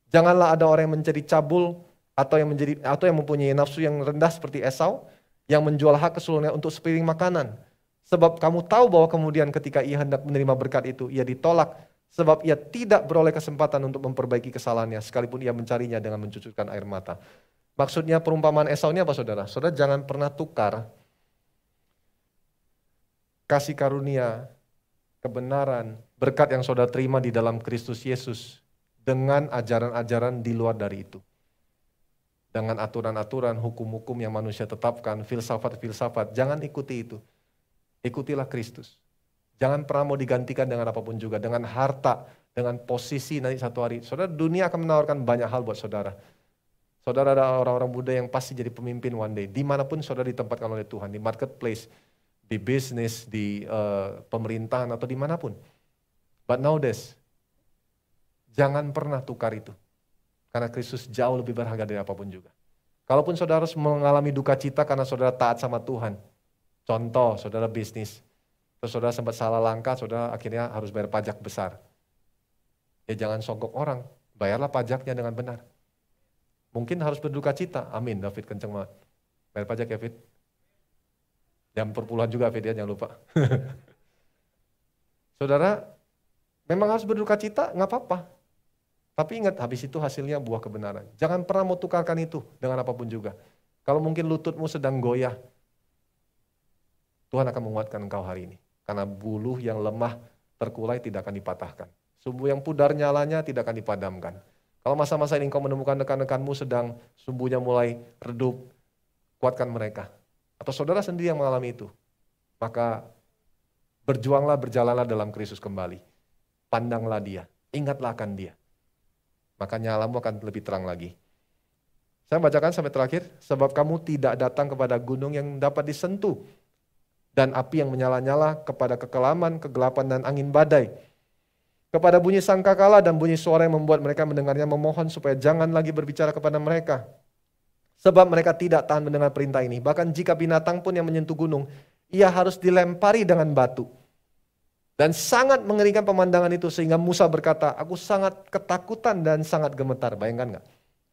Janganlah ada orang yang menjadi cabul atau yang menjadi atau yang mempunyai nafsu yang rendah seperti Esau yang menjual hak keseluruhannya untuk sepiring makanan. Sebab kamu tahu bahwa kemudian ketika ia hendak menerima berkat itu, ia ditolak sebab ia tidak beroleh kesempatan untuk memperbaiki kesalahannya sekalipun ia mencarinya dengan mencucurkan air mata. Maksudnya perumpamaan Esau ini apa saudara? Saudara jangan pernah tukar kasih karunia, kebenaran, berkat yang saudara terima di dalam Kristus Yesus dengan ajaran-ajaran di luar dari itu. Dengan aturan-aturan, hukum-hukum yang manusia tetapkan, filsafat-filsafat, jangan ikuti itu. Ikutilah Kristus. Jangan pernah mau digantikan dengan apa pun juga, dengan harta, dengan posisi nanti satu hari. Saudara, dunia akan menawarkan banyak hal buat saudara. Saudara ada orang-orang muda yang pasti jadi pemimpin one day. Di mana pun saudara ditempatkan oleh Tuhan, di marketplace, di bisnis, di uh, pemerintahan, atau di mana pun. But nowadays, Jangan pernah tukar itu. Karena Kristus jauh lebih berharga dari apa pun juga. Kalaupun saudara harus mengalami duka cita karena saudara taat sama Tuhan. Contoh, saudara bisnis. Terus saudara sempat salah langkah, saudara akhirnya harus bayar pajak besar. Ya jangan sogok orang, bayarlah pajaknya dengan benar. Mungkin harus berduka cita. Amin, David kenceng banget. Bayar pajak ya, Fit. Jam perpuluhan juga, Fit ya, jangan lupa. saudara, memang harus berduka cita, nggak apa-apa. Tapi ingat, habis itu hasilnya buah kebenaran. Jangan pernah mau tukarkan itu dengan apa pun juga. Kalau mungkin lututmu sedang goyah, Tuhan akan menguatkan engkau hari ini. Karena buluh yang lemah terkulai tidak akan dipatahkan. Sumbu yang pudar nyalanya tidak akan dipadamkan. Kalau masa-masa ini engkau menemukan rekan-rekanmu sedang sumbunya mulai redup, kuatkan mereka. Atau saudara sendiri yang mengalami itu. Maka berjuanglah, berjalanlah dalam Kristus kembali. Pandanglah dia, ingatlah akan dia maka nyalamu akan lebih terang lagi. Saya bacakan sampai terakhir, sebab kamu tidak datang kepada gunung yang dapat disentuh, dan api yang menyala-nyala kepada kekelaman, kegelapan, dan angin badai. Kepada bunyi sangkakala dan bunyi suara yang membuat mereka mendengarnya memohon supaya jangan lagi berbicara kepada mereka. Sebab mereka tidak tahan mendengar perintah ini. Bahkan jika binatang pun yang menyentuh gunung, ia harus dilempari dengan batu. Dan sangat mengerikan pemandangan itu sehingga Musa berkata, aku sangat ketakutan dan sangat gemetar. Bayangkan nggak?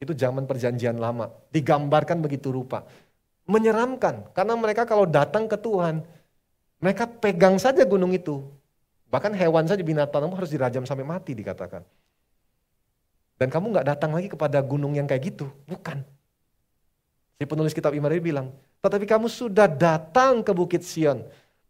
Itu zaman perjanjian lama. Digambarkan begitu rupa. Menyeramkan. Karena mereka kalau datang ke Tuhan, mereka pegang saja gunung itu. Bahkan hewan saja binatang harus dirajam sampai mati dikatakan. Dan kamu nggak datang lagi kepada gunung yang kayak gitu. Bukan. Si penulis kitab Imaria bilang, tetapi kamu sudah datang ke Bukit Sion,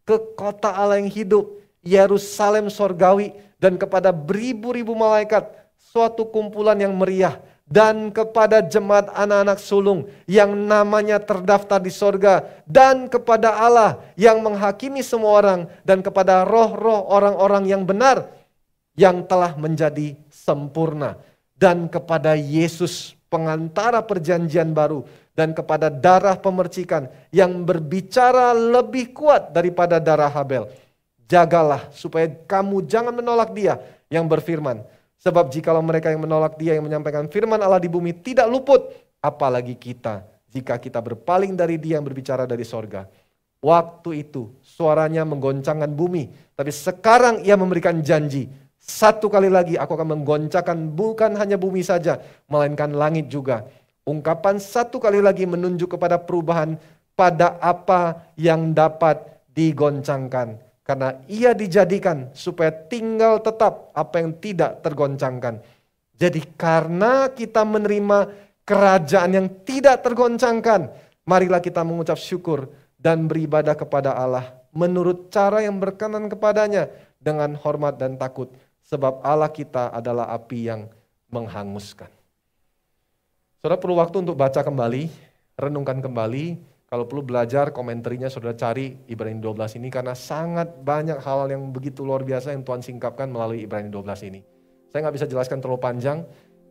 ke kota Allah yang hidup, Yerusalem sorgawi dan kepada beribu-ribu malaikat suatu kumpulan yang meriah dan kepada jemaat anak-anak sulung yang namanya terdaftar di sorga dan kepada Allah yang menghakimi semua orang dan kepada roh-roh orang-orang yang benar yang telah menjadi sempurna dan kepada Yesus pengantara perjanjian baru dan kepada darah pemercikan yang berbicara lebih kuat daripada darah Habel jagalah supaya kamu jangan menolak dia yang berfirman. Sebab jikalau mereka yang menolak dia yang menyampaikan firman Allah di bumi tidak luput, apalagi kita jika kita berpaling dari dia yang berbicara dari sorga. Waktu itu suaranya menggoncangkan bumi, tapi sekarang ia memberikan janji. Satu kali lagi aku akan menggoncangkan bukan hanya bumi saja, melainkan langit juga. Ungkapan satu kali lagi menunjuk kepada perubahan pada apa yang dapat digoncangkan. Karena ia dijadikan supaya tinggal tetap apa yang tidak tergoncangkan. Jadi karena kita menerima kerajaan yang tidak tergoncangkan, marilah kita mengucap syukur dan beribadah kepada Allah menurut cara yang berkenan kepadanya dengan hormat dan takut. Sebab Allah kita adalah api yang menghanguskan. Saudara perlu waktu untuk baca kembali, renungkan kembali, kalau perlu belajar komenterinya saudara cari Ibrani 12 ini karena sangat banyak hal yang begitu luar biasa yang Tuhan singkapkan melalui Ibrani 12 ini. Saya nggak bisa jelaskan terlalu panjang,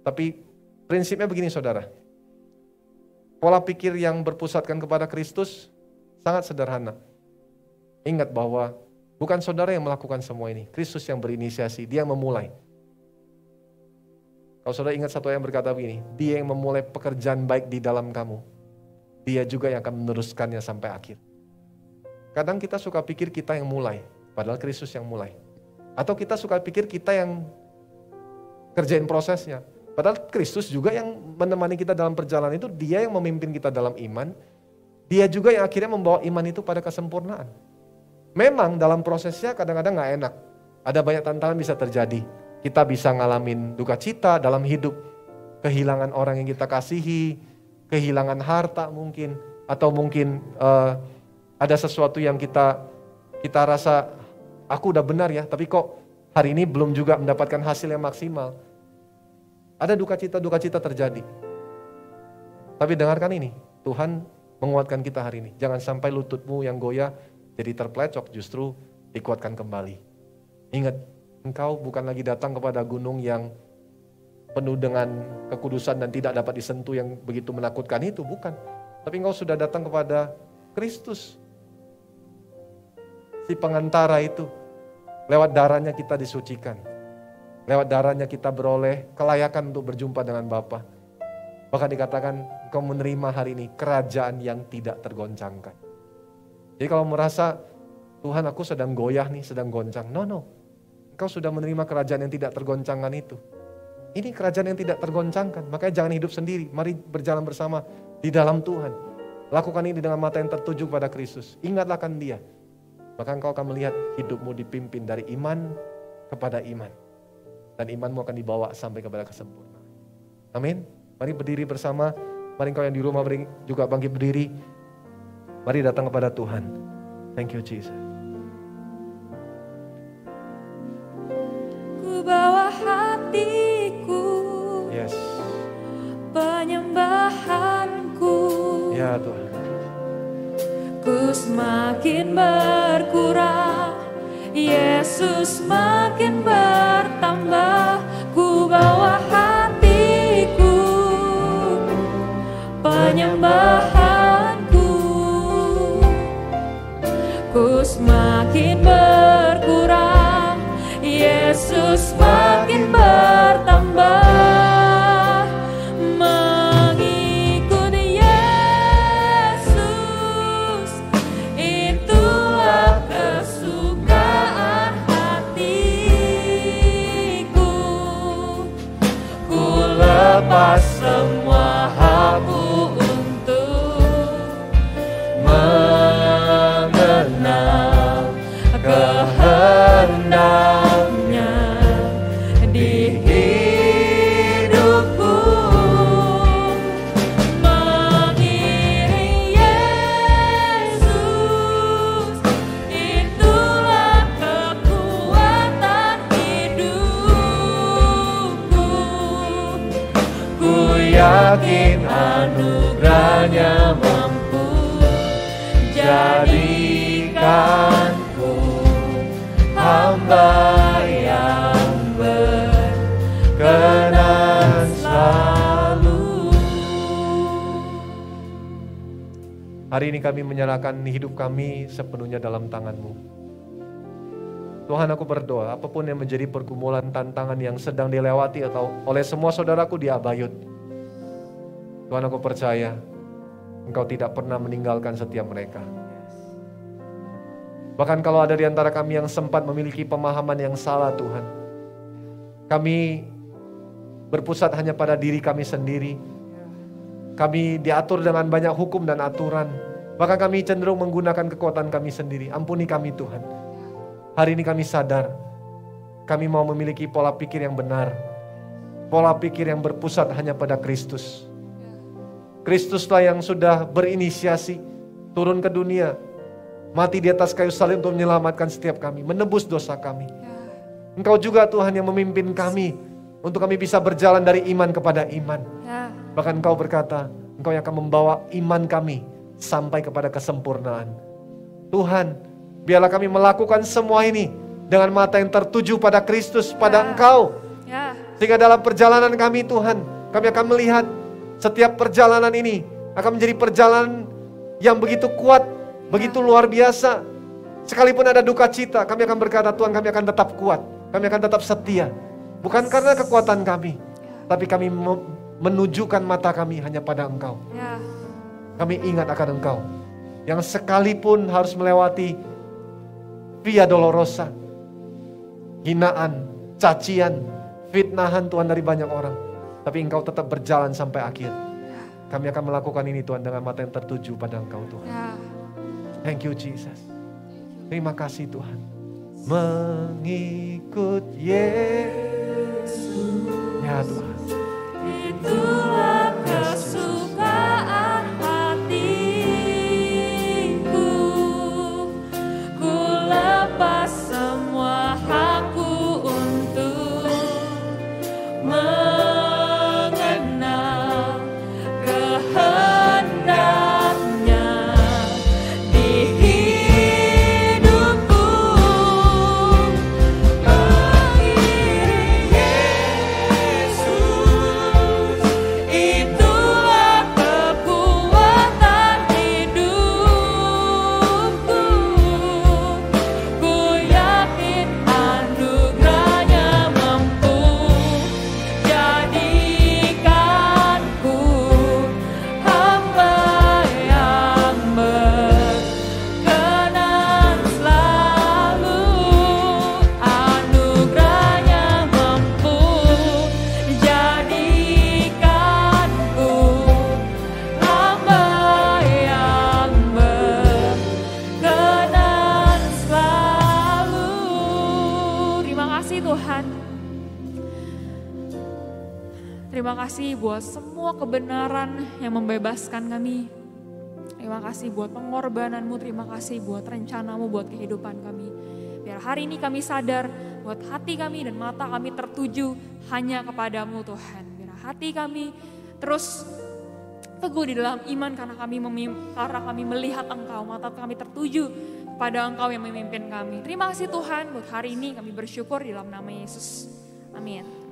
tapi prinsipnya begini saudara. Pola pikir yang berpusatkan kepada Kristus sangat sederhana. Ingat bahwa bukan saudara yang melakukan semua ini, Kristus yang berinisiasi, dia yang memulai. Kalau saudara ingat satu yang berkata begini, dia yang memulai pekerjaan baik di dalam kamu, dia juga yang akan meneruskannya sampai akhir. Kadang kita suka pikir kita yang mulai, padahal Kristus yang mulai. Atau kita suka pikir kita yang kerjain prosesnya. Padahal Kristus juga yang menemani kita dalam perjalanan itu, dia yang memimpin kita dalam iman. Dia juga yang akhirnya membawa iman itu pada kesempurnaan. Memang dalam prosesnya kadang-kadang gak enak. Ada banyak tantangan bisa terjadi. Kita bisa ngalamin duka cita dalam hidup. Kehilangan orang yang kita kasihi, kehilangan harta mungkin atau mungkin uh, ada sesuatu yang kita kita rasa aku udah benar ya, tapi kok hari ini belum juga mendapatkan hasil yang maksimal. Ada duka cita duka cita terjadi. Tapi dengarkan ini, Tuhan menguatkan kita hari ini. Jangan sampai lututmu yang goyah jadi terplecok, justru dikuatkan kembali. Ingat, engkau bukan lagi datang kepada gunung yang penuh dengan kekudusan dan tidak dapat disentuh yang begitu menakutkan itu, bukan. Tapi engkau sudah datang kepada Kristus. Si pengantara itu. Lewat darahnya kita disucikan. Lewat darahnya kita beroleh kelayakan untuk berjumpa dengan Bapa. Bahkan dikatakan engkau menerima hari ini kerajaan yang tidak tergoncangkan. Jadi kalau merasa Tuhan aku sedang goyah nih, sedang goncang. No, no. Engkau sudah menerima kerajaan yang tidak tergoncangkan itu. Ini kerajaan yang tidak tergoncangkan. Makanya jangan hidup sendiri. Mari berjalan bersama di dalam Tuhan. Lakukan ini dengan mata yang tertuju pada Kristus. Ingatlah kan dia. Maka engkau akan melihat hidupmu dipimpin dari iman kepada iman. Dan imanmu akan dibawa sampai kepada kesempurnaan. Amin. Mari berdiri bersama. Mari engkau yang di rumah juga bangkit berdiri. Mari datang kepada Tuhan. Thank you Jesus. Ku semakin berkurang. Yesus makin bertambah Ku bawa hatiku. Penyembahanku Hari ini kami menyerahkan hidup kami sepenuhnya dalam tangan-Mu. Tuhan aku berdoa, apa pun yang menjadi pergumulan tantangan yang sedang dilewati atau oleh semua saudaraku di Abayut. Tuhan aku percaya, Engkau tidak pernah meninggalkan setiap mereka. Bahkan kalau ada di antara kami yang sempat memiliki pemahaman yang salah Tuhan. Kami berpusat hanya pada diri kami sendiri. Kami diatur dengan banyak hukum dan aturan. Bahkan kami cenderung menggunakan kekuatan kami sendiri. Ampuni kami Tuhan. Hari ini kami sadar, kami mau memiliki pola pikir yang benar. Pola pikir yang berpusat hanya pada Kristus. Kristuslah yang sudah berinisiasi turun ke dunia, mati di atas kayu salib untuk menyelamatkan setiap kami, menebus dosa kami. Engkau juga Tuhan yang memimpin kami untuk kami bisa berjalan dari iman kepada iman. Bahkan Engkau berkata, Engkau yang akan membawa iman kami sampai kepada kesempurnaan. Tuhan, Biarlah kami melakukan semua ini dengan mata yang tertuju pada Kristus, pada ya. Engkau. Ya. Sehingga dalam perjalanan kami Tuhan, kami akan melihat setiap perjalanan ini akan menjadi perjalanan yang begitu kuat, ya. begitu luar biasa. Sekalipun ada duka cita, kami akan berkata Tuhan kami akan tetap kuat, kami akan tetap setia. Bukan karena kekuatan kami, ya. tapi kami menunjukkan mata kami hanya pada Engkau. Ya. Kami ingat akan Engkau. Yang sekalipun harus melewati via dolorosa, hinaan, cacian, fitnahan Tuhan dari banyak orang. Tapi engkau tetap berjalan sampai akhir. Kami akan melakukan ini Tuhan dengan mata yang tertuju pada engkau Tuhan. Ya. Thank you Jesus. Terima kasih Tuhan. Mengikut Yesus. Ya Tuhan. Membebaskan kami. Terima kasih buat pengorbananmu, terima kasih buat rencanamu, buat kehidupan kami. Biar hari ini kami sadar, buat hati kami dan mata kami tertuju hanya kepadamu Tuhan. Biar hati kami terus teguh di dalam iman karena kami memim, karena kami melihat Engkau, mata kami tertuju pada Engkau yang memimpin kami. Terima kasih Tuhan buat hari ini kami bersyukur di dalam nama Yesus. Amin.